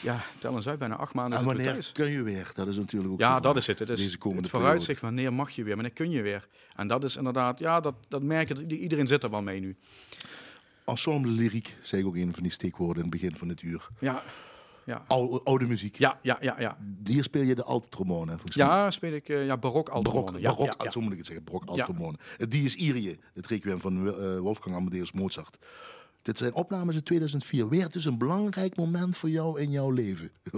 Ja, tel eens uit, bijna acht maanden En wanneer kun je weer? Dat is natuurlijk ook Ja, dat is het. Het is Deze komende het vooruitzicht. Wanneer mag je weer? Wanneer kun je weer? En dat is inderdaad, ja, dat, dat merk je. dat i- Iedereen zit er wel mee nu. Ensemble lyriek, zei ik ook een van die steekwoorden in het begin van het uur. Ja, ja, Oude, oude muziek. ja, ja, ja. ja. Hier speel je de altotrombone, hè, volgens mij. Ja, speel ik eh, ja, barok Barok, altomonen. Ja, barok ja, ja. zo moet ik het zeggen, barok. Het Die is Irie, het requiem van eh, Wolfgang Amadeus Mozart. Dit zijn opnames in 2004. Weer dus een belangrijk moment voor jou in jouw leven.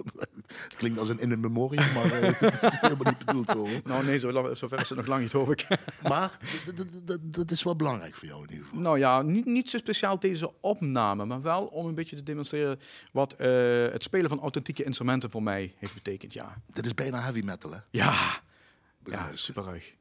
het klinkt als een in een memoriam, maar eh, het is helemaal niet bedoeld hoor. Nou nee, zo, zover is het nog lang niet, hoop ik. Maar dat is wel belangrijk voor jou in ieder geval. Nou ja, niet, niet zo speciaal deze opname, maar wel om een beetje te demonstreren wat eh, het spelen van authentieke instrumenten voor mij heeft betekend. Ja, Dit is bijna heavy metal, hè? ja, ja super ruig.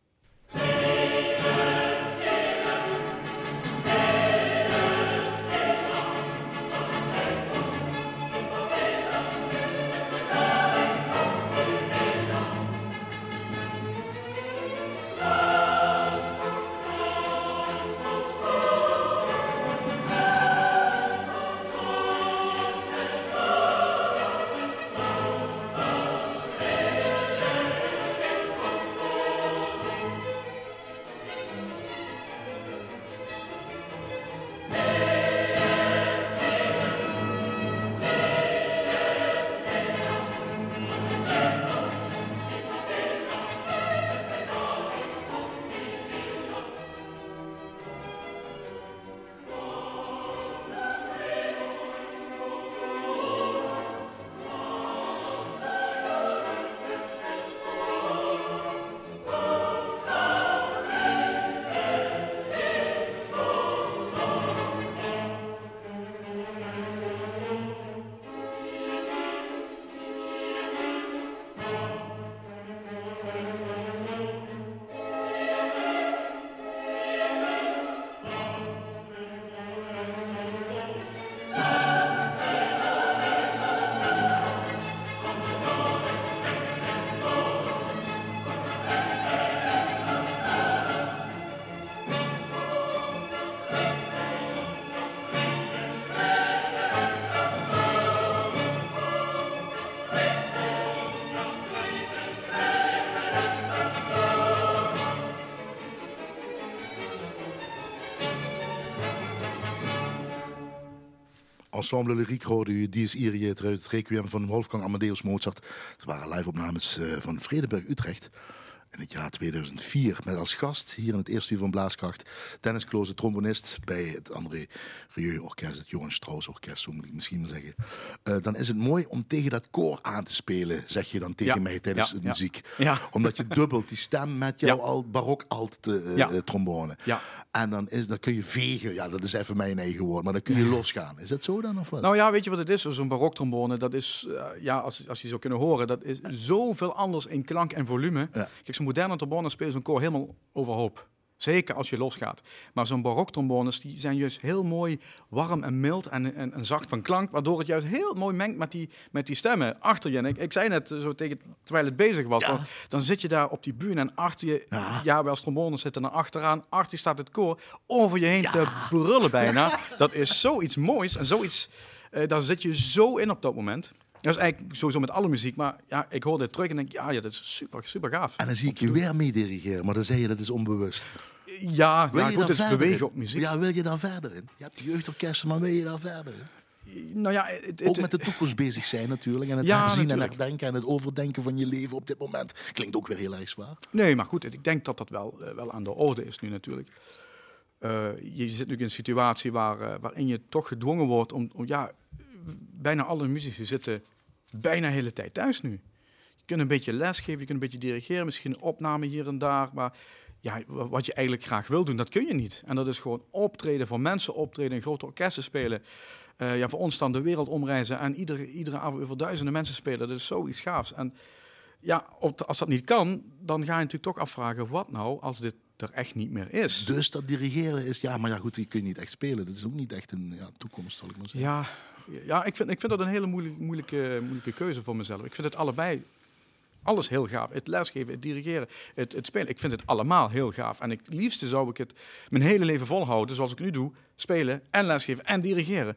Ensemble Lyriek hoorde u Dies Irie uit het requiem van Wolfgang Amadeus Mozart. Het waren live-opnames eh, van Vredenburg Utrecht 2004 met als gast hier in het eerste uur van Blaaskracht Dennis Kloze, trombonist bij het André Rieu Orkest, het Johan Strauss Orkest, zo moet ik misschien maar zeggen. Uh, dan is het mooi om tegen dat koor aan te spelen, zeg je dan tegen Ja. mij tijdens Ja, de muziek. Ja. Omdat je dubbelt die stem met jouw al barok alt eh, Ja. eh, trombone. Ja. En dan, is, dan kun je vegen, ja dat is even mijn eigen woord, maar dan kun je losgaan. Is dat zo dan of wat? Nou ja, weet je wat het is? Zo'n baroktrombone, dat is, eh, ja, als, als je zou kunnen horen, dat is zoveel anders in klank en volume. Kijk, zo'n moderne trombone speelt zo'n koor helemaal overhoop. Zeker als je losgaat. Maar zo'n baroktrombones, die zijn juist heel mooi warm en mild en, en, en zacht van klank, waardoor het juist heel mooi mengt met die, met die stemmen achter je. En ik, ik zei net eh, zo tegen, terwijl het bezig was, Ja. dan zit je daar op die bühne en achter je, Ja. ja, wij als trombones zitten naar achteraan, achter je staat het koor, over je heen te brullen bijna. Dat is zoiets moois en zoiets, eh, daar zit je zo in op dat moment. Dat is eigenlijk sowieso met alle muziek, maar ja, ik hoor dit terug en denk, ja, ja, dat is super, super gaaf. en dan zie ik je weer mee dirigeren, maar dan zeg je dat is onbewust. Ja, Wil ja je goed, verder bewegen op muziek. Ja, wil je daar verder in? Je hebt de jeugdorkesten, maar wil je daar verder in? Nou ja, het, het- Ook met de toekomst bezig zijn natuurlijk. En het Ja, herzien en herdenken en het overdenken van je leven op dit moment. Klinkt ook weer heel erg zwaar. Nee, maar goed, ik denk dat dat wel, eh, wel aan de orde is nu natuurlijk. Eh, je zit nu in een situatie waar, eh, waarin je toch gedwongen wordt om, om ja, bijna alle muzici zitten bijna de hele tijd thuis nu. Je kunt een beetje lesgeven, je kunt een beetje dirigeren, misschien een opname hier en daar, maar ja, wa- wat je eigenlijk graag wil doen, dat kun je niet. En dat is gewoon optreden, voor mensen optreden, in grote orkesten spelen. Eh, ja, voor ons dan de wereld omreizen en iedere, iedere avond voor duizenden mensen spelen. Dat is zoiets gaafs. En ja, als dat niet kan, dan ga je natuurlijk toch afvragen, wat nou als dit er echt niet meer is? Dus dat dirigeren is, ja, maar ja goed, je kunt niet echt spelen. Dat is ook niet echt een ja, toekomst, zal ik maar zeggen. Ja, ja ik, vind, ik vind dat een hele moeilijk, moeilijke, moeilijke keuze voor mezelf. Ik vind het allebei, alles heel gaaf. Het lesgeven, het dirigeren, het, het spelen. Ik vind het allemaal heel gaaf. En het liefste zou ik het mijn hele leven volhouden, zoals ik nu doe. Spelen en lesgeven en dirigeren.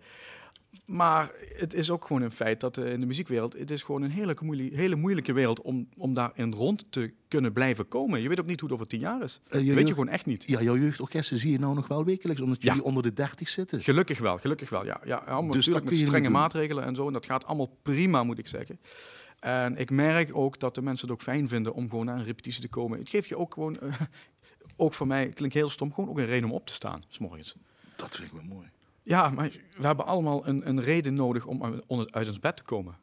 Maar het is ook gewoon een feit dat eh, in de muziekwereld, het is gewoon een hele moeilijke, hele moeilijke wereld om, om daarin rond te kunnen blijven komen. Je weet ook niet hoe het over tien jaar is. Eh, je Dat weet je gewoon echt niet. Ja, jouw jeugdorkesten zie je nou nog wel wekelijks, omdat Ja. jullie onder de 30 zitten. Gelukkig wel, gelukkig wel. Ja, ja allemaal Dus natuurlijk met strenge maatregelen en zo. En dat gaat allemaal prima, moet ik zeggen. En ik merk ook dat de mensen het ook fijn vinden om gewoon naar een repetitie te komen. Het geeft je ook gewoon, eh, ook voor mij, klinkt heel stom, gewoon ook een reden om op te staan, s morgens. Dat vind ik wel mooi. Ja, maar we hebben allemaal een, een reden nodig om uit ons- bed te komen,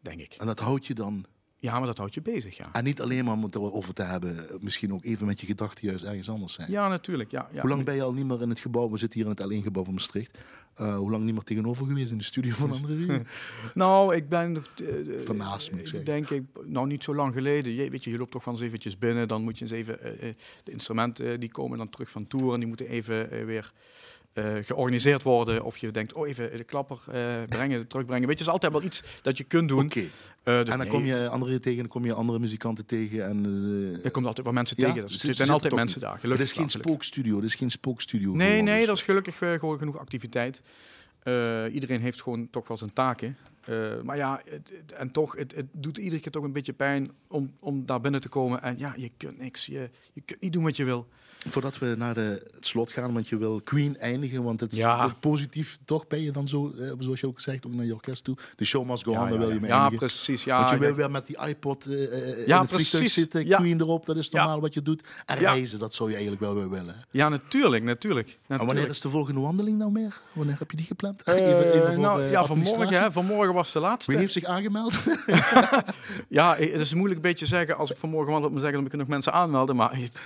denk ik. En dat houdt je dan, Ja, maar dat houdt je bezig, ja. en niet alleen maar om het erover te hebben, misschien ook even met je gedachten juist ergens anders zijn. Ja, natuurlijk. Ja, ja. Hoe lang ben je al niet meer in het gebouw? We zitten hier in het L1-gebouw van Maastricht. Eh, hoe lang niet meer tegenover geweest in de studio van André? Nou, ik ben nog... eh, Daarnaast moet ik zeggen. Denk ik, nou niet zo lang geleden. Je, weet je, je loopt toch wel eens eventjes binnen. Dan moet je eens even... eh, de instrumenten die komen dan terug van tour. En die moeten even weer eh, georganiseerd worden. Of je denkt, oh even de klapper eh, brengen, terugbrengen. Weet je, het is altijd wel iets dat je kunt doen. Eh, dus en dan nee, kom je anderen tegen, dan kom je andere muzikanten tegen. En, Je komt altijd wel mensen Ja, tegen. Dat is- er zijn altijd mensen niet. daar. het Gelukkig is geen spookstudio, het is geen spookstudio. Nee, nee, dat is gelukkig gewoon genoeg activiteit. Iedereen heeft gewoon toch wel zijn taken. Eh, maar ja, het, het- en toch, het, het doet iedere keer toch een beetje pijn om, om daar binnen te komen. En ja, je kunt niks. Je, je kunt niet doen wat je wil. Voordat we naar de, het slot gaan, want je wil Queen eindigen, want het is Ja. dat positief toch ben je dan zo, eh, zoals je ook zegt, ook naar je orkest toe. De show must go on, daar wil je mee ja, precies. Ja, want je wil weer met die iPod eh, eh, in het vliegtuig zitten. Queen erop, dat is normaal wat je doet. En reizen, dat zou je eigenlijk wel weer willen. ja, natuurlijk, natuurlijk. En wanneer natuurlijk. is de volgende wandeling nou meer? Wanneer heb je die gepland? Eh, voor, nou, eh, ja, vanmorgen, hè, vanmorgen was de laatste. Wie heeft zich aangemeld? Ja, het is moeilijk een beetje zeggen. Als ik vanmorgen wandel, moet zeggen, dan kunnen nog mensen aanmelden. Maar het-.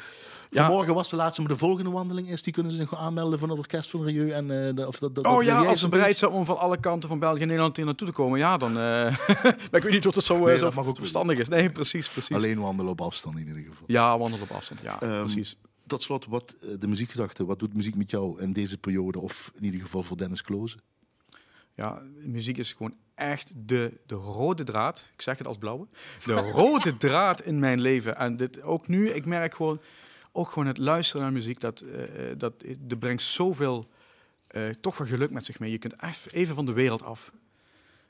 Vanmorgen was de laatste, maar de volgende wandeling is, die kunnen ze zich gewoon aanmelden van het orkest van Rieu. En, eh, de, of dat, dat, Oh ja, als ze bereid zijn om van alle kanten van België en Nederland hier naartoe te komen, ja, dan. maar ik weet niet of dat zo, eh, Nee, zo dat mag ook verstandig is. Nee, precies, precies. Alleen wandelen op afstand in ieder geval. Ja, wandelen op afstand. Ja, Ehm, precies. Tot slot, wat de muziekgedachte, wat doet muziek met jou in deze periode? Of in ieder geval voor Dennis Kloze? Ja, muziek is gewoon echt de, de rode draad. Ik zeg het als blauwe. De rode draad in mijn leven. En dit, ook nu, ik merk gewoon, ook gewoon het luisteren naar muziek, dat, eh, eh, dat, dat brengt zoveel, toch wel geluk met zich mee. Je kunt even van de wereld af.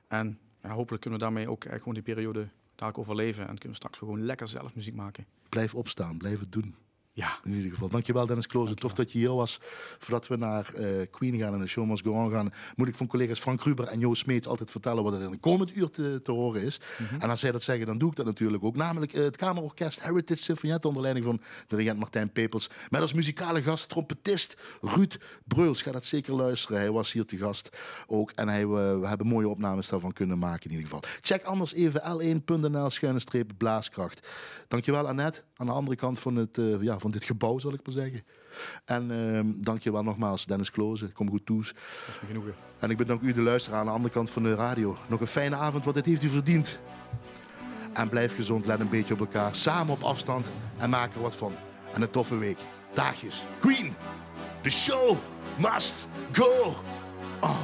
En ja, hopelijk kunnen we daarmee ook gewoon die periode dadelijk overleven. En kunnen we straks gewoon lekker zelf muziek maken. Blijf opstaan, blijf het doen. Ja. In ieder geval. Dankjewel Dennis Klozen. Tof dat je hier was. Voordat we naar uh, Queen gaan en de show must go on gaan, moet ik van collega's Frank Ruber en Joost Smeets altijd vertellen wat er in de komend uur te, te horen is. Mhm. En als zij dat zeggen, dan doe ik dat natuurlijk ook. Namelijk uh, het Kamerorkest Heritage Symphoniette onder leiding van dirigent Martijn Pepels. Met als muzikale gast trompetist Ruud Breuls. Ga dat zeker luisteren. Hij was hier te gast ook. En hij, uh, we hebben mooie opnames daarvan kunnen maken in ieder geval. Check anders even l1.nl schuine streep blaaskracht. Dankjewel Annette. Aan de andere kant van het ja, van dit gebouw, zal ik maar zeggen. En uh, dank je wel nogmaals, Dennis Klozen. Kom goed toes. En ik bedank u, de luisteraar, aan de andere kant van de radio. Nog een fijne avond, want dit heeft u verdiend. En blijf gezond, let een beetje op elkaar. Samen op afstand en maak er wat van. En een toffe week. Daagjes. Queen, the show must go on.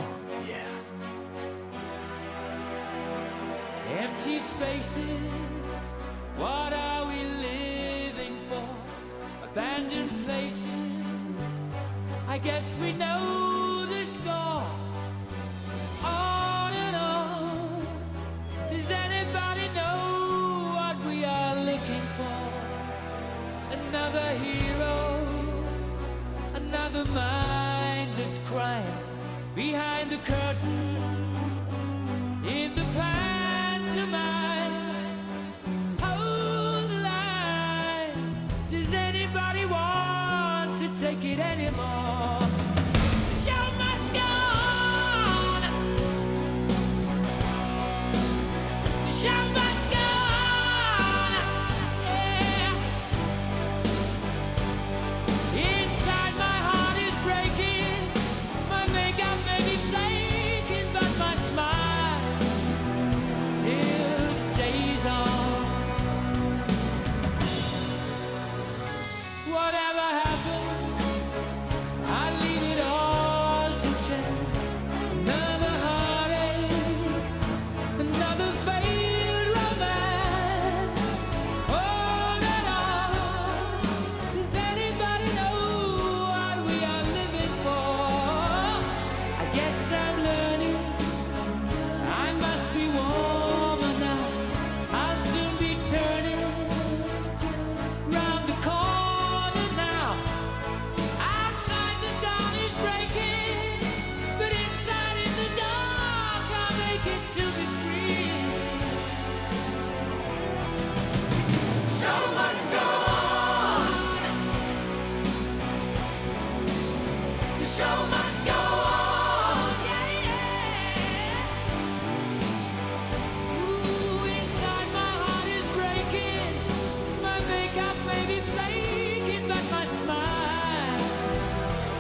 Yeah. Empty spaces, what abandoned places. I guess we know the score. On and on. Does anybody know what we are looking for? Another hero, another mindless crime behind the curtain